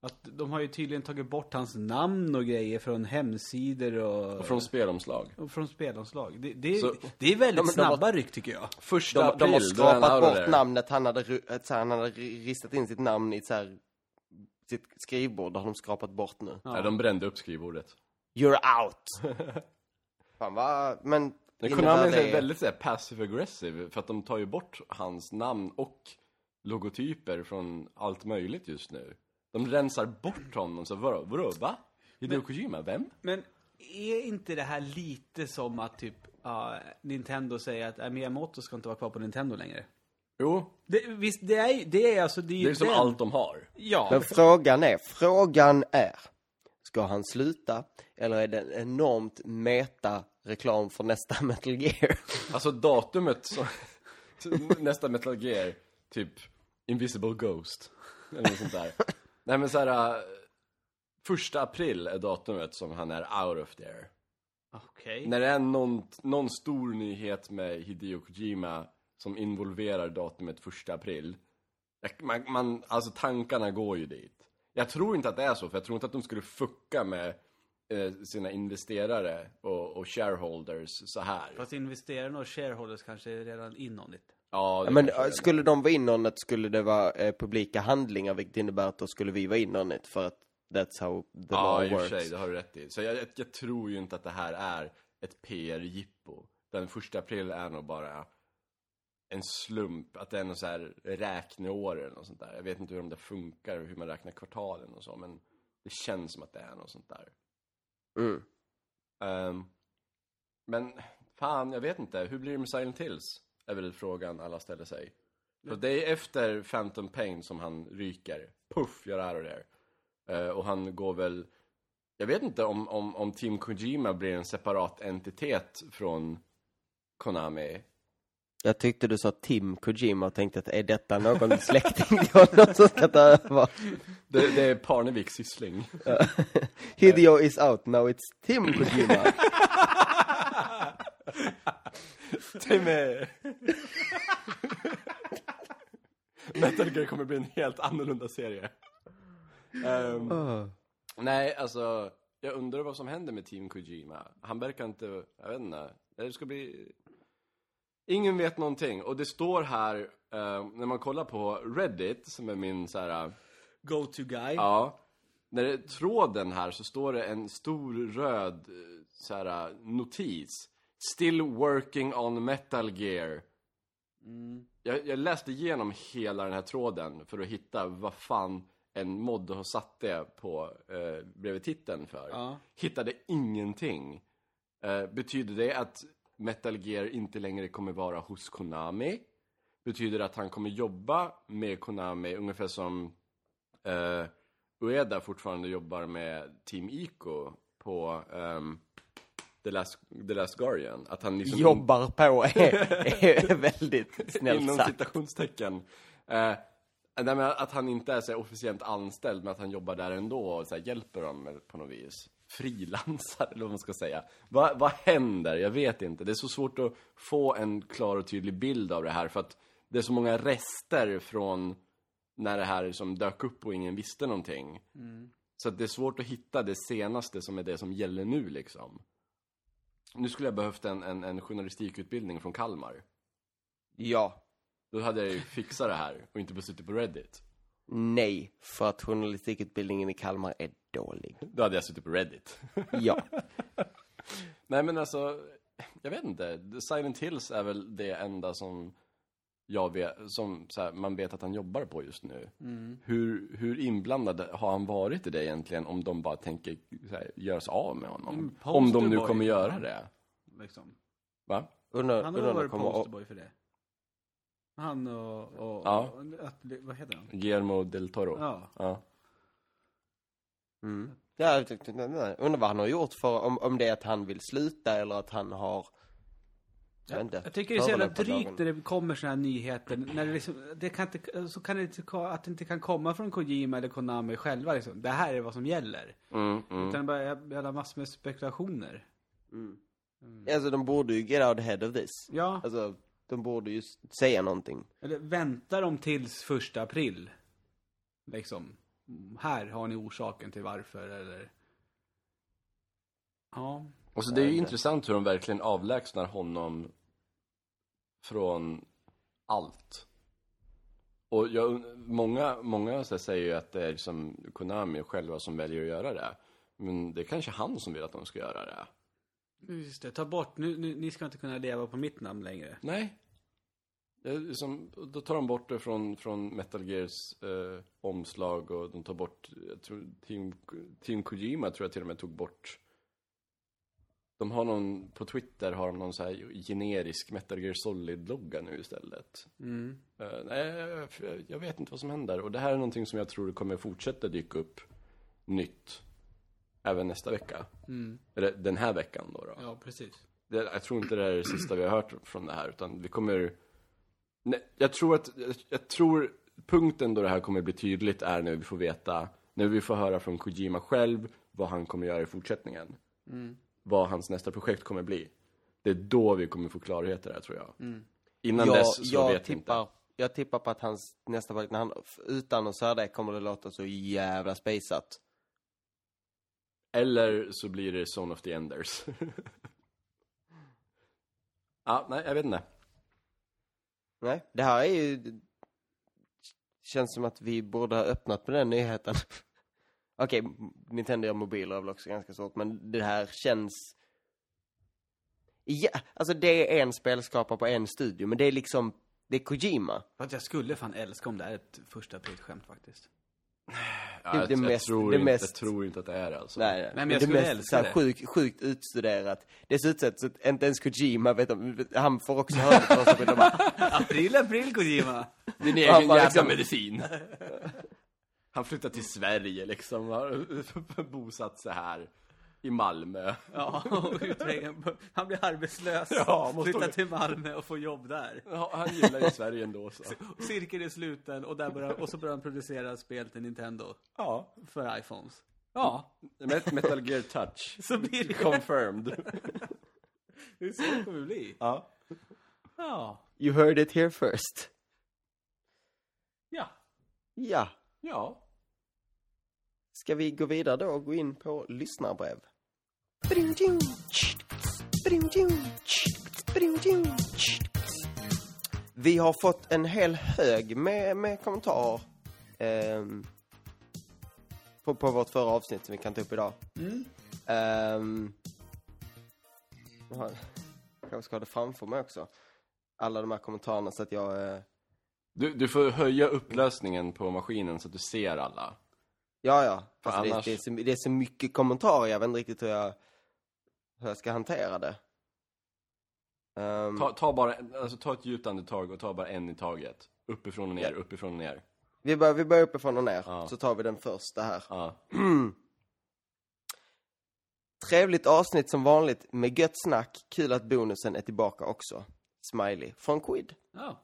Att de har ju tydligen tagit bort hans namn och grejer från hemsidor och, Och från spelomslag. och från spelanslag. Det, det, Så- det är väldigt De- de snabba ryck tycker jag. Första De, de har april, skrapat bort there. namnet, han hade, så här, han hade ristat in sitt namn i så här, sitt skrivbord, det har de skrapat bort nu. Ja. de brände upp skrivbordet. You're out! Fan vad, men... Men Konami är väldigt såhär passive aggressive för att de tar ju bort hans namn och logotyper från allt möjligt just nu. De rensar bort honom, så vadå, vadå, va? Hideo Kojima, vem? Men är inte det här lite som att typ ja, Nintendo säger att äh, Miyamoto ska inte vara kvar på Nintendo längre? Jo, Det, visst, det är, det är alltså... Det är, det är som den- allt de har. Ja. Men frågan är, frågan är, ska han sluta? Eller är det en enormt meta-reklam för nästa Metal Gear? Alltså datumet som, nästa Metal Gear, typ Invisible Ghost, eller något sånt där. Nej men såhär, första april är datumet som han är out of there. Okej. När det är någon, någon stor nyhet med Hideo Kojima som involverar datumet första april. Man, man, alltså tankarna går ju dit. Jag tror inte att det är så, för jag tror inte att de skulle fucka med sina investerare och, och shareholders så här. Fast investerarna och shareholders kanske är redan in on it. Ja, det Men skulle de vara inordnet skulle det vara eh, publika handlingar, vilket innebär att då skulle vi vara inordnet för att that's how the Ja, law i och works. sig, det har du rätt i. Så jag, jag, jag tror ju inte att det här är ett PR-jippo. Den första april är nog bara en slump, att det är något så här räkneår eller något sånt där. Jag vet inte hur de där funkar, hur man räknar kvartalen och så, men det känns som att det är något sånt där. Mm. Ehm, men fan, jag vet inte. Hur blir det med Silent Hills? Är väl frågan alla ställer sig. För det är efter Phantom Pain som han ryker. Puff, gör här och där. Eh, och han går väl... Jag vet inte om, om, om Team Kojima blir en separat entitet från Konami. Jag tyckte du sa Tim Kojima och tänkte att är detta någon släkting till honom som ska ta över? Det, det är Parneviks syssling. Hideo is out, now it's Tim Kojima. Timmy! Metal Gear kommer bli en helt annorlunda serie. Ehm, Åh. Nej, alltså, jag undrar vad som händer med Team Kojima. Han verkar inte, jag vet inte, det ska bli... Ingen vet någonting, och det står här, eh, när man kollar på Reddit, som är min så här, Go to guy. ja, när det är tråden här så står det en stor röd eh, så här, notis. Still working on metal gear. Jag, jag läste igenom hela den här tråden för att hitta vad fan en mod har satt det på eh, bredvid titeln för. Ja. Hittade ingenting. Eh, betyder det att Metal Gear inte längre kommer vara hos Konami? Betyder att han kommer jobba med Konami ungefär som eh, Ueda fortfarande jobbar med Team Ico på ehm, The, Last, The Last Guardian? Att han liksom Jobbar på är, är väldigt snällt inom sagt. citationstecken. Men att han inte är så officiellt anställd, men att han jobbar där ändå och så hjälper dem på något vis. Frilansar, eller vad man ska säga. Va, vad händer? Jag vet inte. Det är så svårt att få en klar och tydlig bild av det här, för att det är så många rester från när det här som dök upp och ingen visste någonting. Så att det är svårt att hitta det senaste som är det som gäller nu liksom. Nu skulle jag behövt en, en, en journalistikutbildning från Kalmar. Ja. Då hade jag ju fixat det här och inte bara suttit på Reddit. Nej, för att journalistikutbildningen i Kalmar är dålig. Då hade jag suttit på Reddit. Ja. Nej men alltså, jag vet inte. Silent Hills är väl det enda som jag vet, som så här, man vet att han jobbar på just nu. Mm. Hur, hur inblandad har han varit i det egentligen om de bara tänker så här, göra sig av med honom? Mm, om de nu kommer göra det. Liksom. Va? Undrar, Han har varit posterboy för det. Han och... och, Ja. och att, vad heter han? Guillermo del Toro. Ja. Ja. Mm. Ja, jag tyckte- nej, nej. undrar vad han har gjort för, om, om det är att han vill sluta eller att han har... Jag, vet inte. Jag tycker det är så jävla drygt när det kommer såna här nyheter. När det liksom, det kan inte, så kan det inte, ko- att det inte kan komma från Kojima eller Konami själva liksom. Det här är vad som gäller. Mm, mm. Utan bara jävla massor med spekulationer. Mm. Alltså de borde ju get out ahead of this. Ja, Alltså, de borde ju säga någonting. eller väntar de tills första april. Liksom. Här har ni orsaken till varför eller... Ja. Och så det är ju intressant hur de verkligen avlägsnar honom från allt. Och jag, många, många säger ju att det är liksom Konami själva som väljer att göra det. Men det är kanske han som vill att de ska göra det. Just det, ta bort, nu, nu, ni ska inte kunna leva på mitt namn längre. Nej. Det är liksom, då tar de bort det från, från Metal Gears eh, omslag och de tar bort, jag tror, Team, Team Kojima tror jag till och med tog bort de har någon, på Twitter har de någon så här generisk Metal Gear Solid-logga nu istället. Mm. Eh, nej, jag, jag vet inte vad som händer. Och det här är någonting som jag tror kommer fortsätta dyka upp nytt. Även nästa vecka. Mm. Eller den här veckan då. då. Ja, precis. Det, jag tror inte det är det sista vi har hört från det här, utan vi kommer... Nej, jag tror att, jag, jag tror punkten då det här kommer bli tydligt är när vi får veta, när vi får höra från Kojima själv vad han kommer göra i fortsättningen. Mm. Vad hans nästa projekt kommer bli. Det är då vi kommer få klarhet i det här, tror jag. Mm. Innan jag, dess så jag vet tippar, inte. Jag tippar på att hans nästa projekt, när han, utan att säga det, kommer det låta så jävla spaceat. Eller så blir det Zone of the Enders. ja, nej, jag vet inte. Nej, det här är ju... Känns som att vi borde ha öppnat med den nyheten. Okej, Nintendo gör mobiler är väl också ganska svårt, men det här känns... Ja, alltså det är en spelskapare på en studio, men det är liksom... Det är Kojima. Jag skulle fan älska om det är ett första aprilskämt faktiskt. Ja, Det- jag, det jag, mest- tror det inte, mest- jag tror inte att det är det alltså. Nej, nej. men jag det skulle mest älska så här det. Sjukt, utstuderat. Dessutom så att inte ens Kojima vet om, han får också höra det sig. De bara, April, april Kojima! Din egen jävla liksom- medicin. Han flyttar till Sverige liksom, har bosatt sig här. I Malmö. Ja, och utvägen- han blir arbetslös, Ja, flyttar till Malmö och får jobb där. Ja, han gillar ju Sverige ändå så. Cirkeln är sluten och, där börjar, och så börjar han producera spel till Nintendo. Ja. För iPhones. Ja, Met- Metal Gear Touch. så blir det. Confirmed. Det är så det kommer bli. Ja. Ja. you heard it here first. Ja. Ja. Ja. Ska vi gå vidare då och gå in på lyssnarbrev? Vi har fått en hel hög med, med kommentarer ehm, på, på vårt förra avsnitt som vi kan ta upp idag. Mm. Jag har- jag kanske ska ha det framför mig också. Alla de här kommentarerna så att jag... eh, Du, du får höja upplösningen på maskinen så att du ser alla. Ja, ja. Alltså, annars- det, det, är så, det är så mycket kommentarer, jag vet inte riktigt hur jag, hur jag ska hantera det. Ehm, Ta, ta bara, alltså ta ett djupt andetag och ta bara en i taget. Uppifrån och ner, uppifrån och ner. vi, börjar, vi börjar uppifrån och ner, Ja. så tar vi den första här. Ja. Trevligt avsnitt som vanligt med gött snack. Kul att bonusen är tillbaka också. Smiley. Från Quid. ja.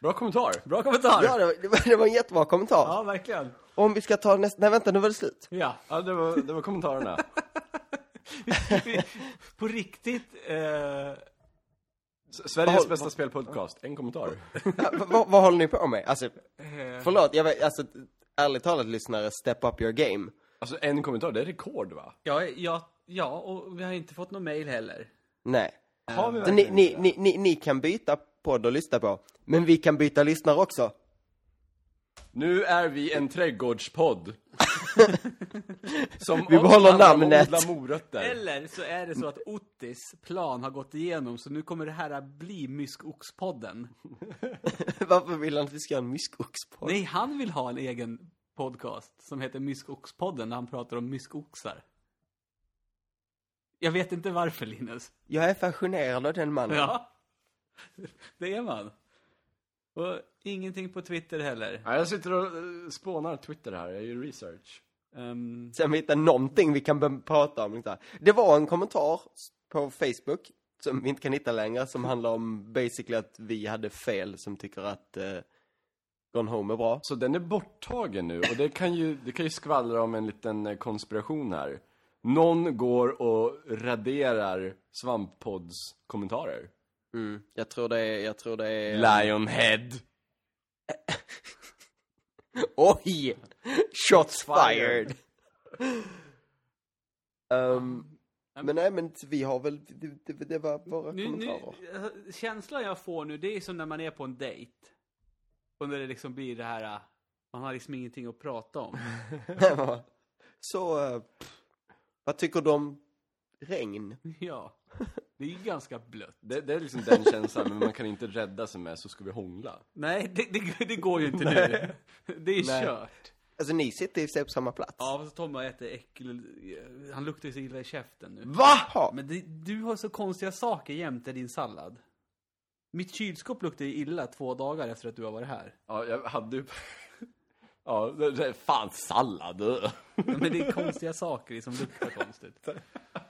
Bra kommentar. Bra kommentar! Ja, det var, det, var, det var en jättebra kommentar. Ja, verkligen. Om vi ska ta nästa... Nej, vänta, nu var det slut. Ja. Ja, det var, det var kommentarerna. På riktigt, eh, Sveriges Vad- bästa spelpodcast. En kommentar. Ja, vad, vad håller ni på med? Alltså, eh, förlåt, jag vet, alltså, ärligt talat lyssnare, step up your game. Alltså en kommentar, det är rekord va? ja, ja, ja, och vi har inte fått någon mail heller. Nej. Har vi Så ni, ni, ni, ni, ni kan byta podd och lyssna på, men vi kan byta lyssnare också. Nu är vi en trädgårdspodd. Som Vi behåller att namnet. odla morötter. Eller så är det så att Ottis plan har gått igenom, så nu kommer det här att bli Myskoxpodden. Varför vill han att vi ska ha en myskoxpodd? Nej, han vill ha en egen podcast som heter Myskoxpodden, där han pratar om myskoxar. Jag vet inte varför, Linus. Jag är fascinerad av den mannen. Ja, det är man. Och ingenting på Twitter heller. Ja, jag sitter och eh, spånar Twitter här, jag gör research. Um, Sen vi hittar någonting vi kan prata om. Inte. Det var en kommentar på Facebook som vi inte kan hitta längre som handlar om basically att vi hade fel som tycker att eh, Gone Home är bra. Så den är borttagen nu och det kan ju, det kan ju skvallra om en liten eh, konspiration här. Någon går och raderar Svamppodds kommentarer. Mm. Jag tror det är, jag tror det är... Lionhead! Oj! Shots fired! um, men nej men vi har väl, det, det, det var våra nu, nu, kommentarer. eh, känslan jag får nu, det är som när man är på en dejt. Och när det liksom blir det här, eh, man har liksom ingenting att prata om. Så, eh, vad tycker du om regn? ja, det är ju ganska blött. Det, det är liksom den känslan, men man kan inte rädda sig med så ska vi hångla. Nej, det, det, det går ju inte nu. Det är Nej. kört. Alltså ni sitter i på samma plats? Ja, fast Tommy äter äckel... Han luktar ju så illa i käften nu. Va? Men det, du har så konstiga saker jämte din sallad. Mitt kylskåp luktar ju illa två dagar efter att du har varit här. Ja, jag hade ju... Ja, det, det, fan sallad! Uh. Men det är konstiga saker som luktar konstigt.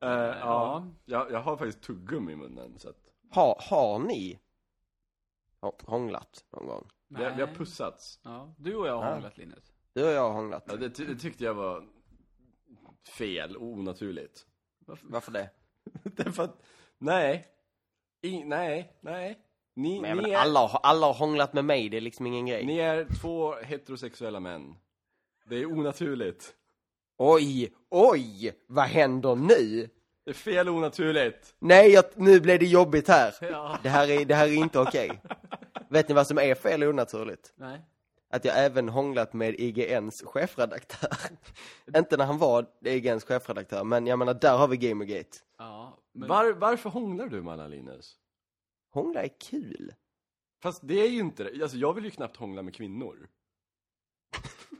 Eh, ja, jag, jag har faktiskt tuggummi i munnen, så att... Har, har ni hå- hånglat någon gång? Vi har, vi har pussats. Ja, du och jag har Ja. hånglat, Linus. Du och jag har hånglat. Ja, det, ty- det tyckte jag var fel onaturligt. Varför det? Därför att, nej. I, nej, nej. Ni, Men, jag ni, menar, är, alla, har- alla har hånglat med mig, det är liksom ingen grej. ni är två heterosexuella män. Det är onaturligt. Oj, oj, vad händer nu? Det är fel och onaturligt. Nej, jag, nu blev det jobbigt här. Ja. Det här är, det här är inte okej. Vet ni vad som är fel och onaturligt? Nej. Att jag även hånglat med IGNs chefredaktör. inte när han var IGNs chefredaktör, men jag menar, där har vi Gamergate. Ja, men... Var, varför hånglar du med Anna Linus? Hångla är kul. Fast det är ju inte det. Alltså jag vill ju knappt hångla med kvinnor.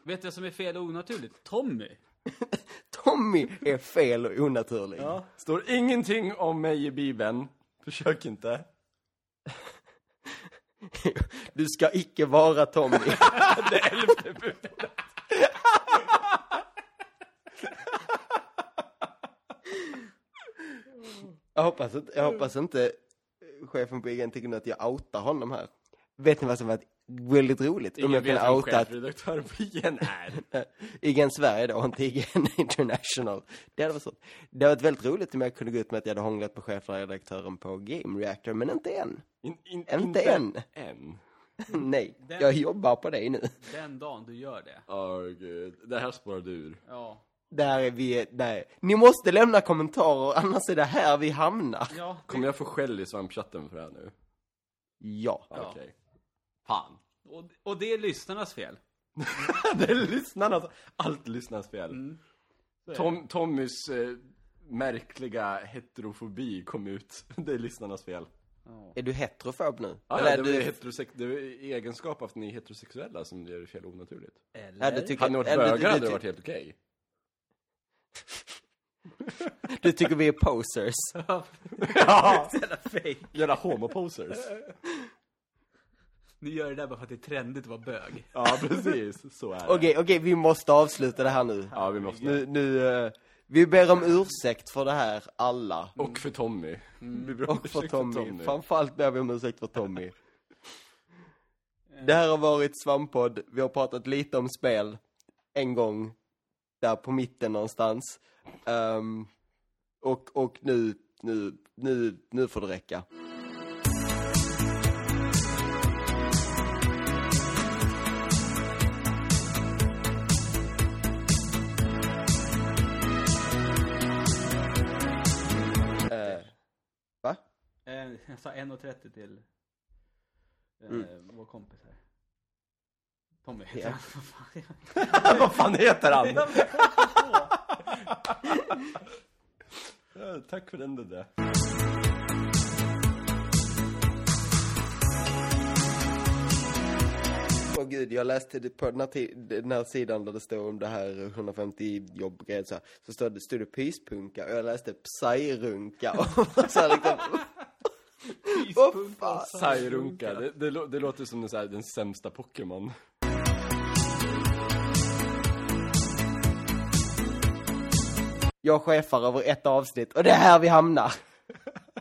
Vet du vad som är fel och onaturligt? Tommy! Tommy är fel och onaturlig. Står ingenting om mig i bibeln. Försök inte. Du ska icke vara Tommy. Det elfte budet. Jag hoppas inte, jag hoppas inte chefen på IGN tycker att jag outar honom här. Vet ni vad som varit väldigt roligt? Om Ingen jag vet kan vem outa att chefredaktör på IGN är. IGN Sverige då, inte IGN International. Det hade varit så. Det hade varit väldigt roligt om jag kunde gå ut med att jag hade hånglat med chefredaktören på Game Reactor, men inte än. In, in, Inte än. Än. Nej, Den- jag jobbar på det nu. Den dagen du gör det. Åh gud, det här spårade ur. Ja. Där är vi, nej. Ni måste lämna kommentarer, annars är det här vi hamnar. Ja. Kommer jag få skäll i svampchatten för det här nu? Ja. Ja. Okej. Fan. Och, och det är lyssnarnas fel. det är lyssnarnas, allt lyssnarnas fel. Mm. Tom, Tommys eh, märkliga heterofobi kom ut. Det är lyssnarnas fel. Är du heterofob nu? Ja, Eller är det, du... är heterosex, det är egenskap av att ni är heterosexuella som gör det fel onaturligt. Eller? Ja, du tycker- Hade ni varit eller du- bögar du- hade du- det varit helt okej. du tycker vi är posers? Ja! Jävla fake. Jävla homoposers. Ni gör det där bara för att det är trendigt att vara bög. Ja, precis. Så är det. Okej, okej, vi måste avsluta det här nu. Ja, vi måste. Nu, nu, eh, vi ber om ursäkt för det här, alla. Och för Tommy. Vi ber om Och för ursäkt Tommy. Framförallt ber vi om ursäkt för Tommy. Det här har varit Svamppodd. Vi har pratat lite om spel. En gång. Där på mitten någonstans. Ehm, och, och nu, nu, nu, nu får det räcka. Jag sa 1.30 till eh, Mm. vår kompis här. Tommy. Ja. Vad fan heter han? ja, tack för den det där. Åh gud, jag läste det på den här, den här sidan där det står om det här 150 jobbgrejer så, här, så stod det, stod det pyspunka och jag läste psyrunka och så här liksom, Vad fan? Sajrunka, det, det, det låter som den, så här, den sämsta Pokémon. Jag chefar över ett avsnitt och det är här vi hamnar.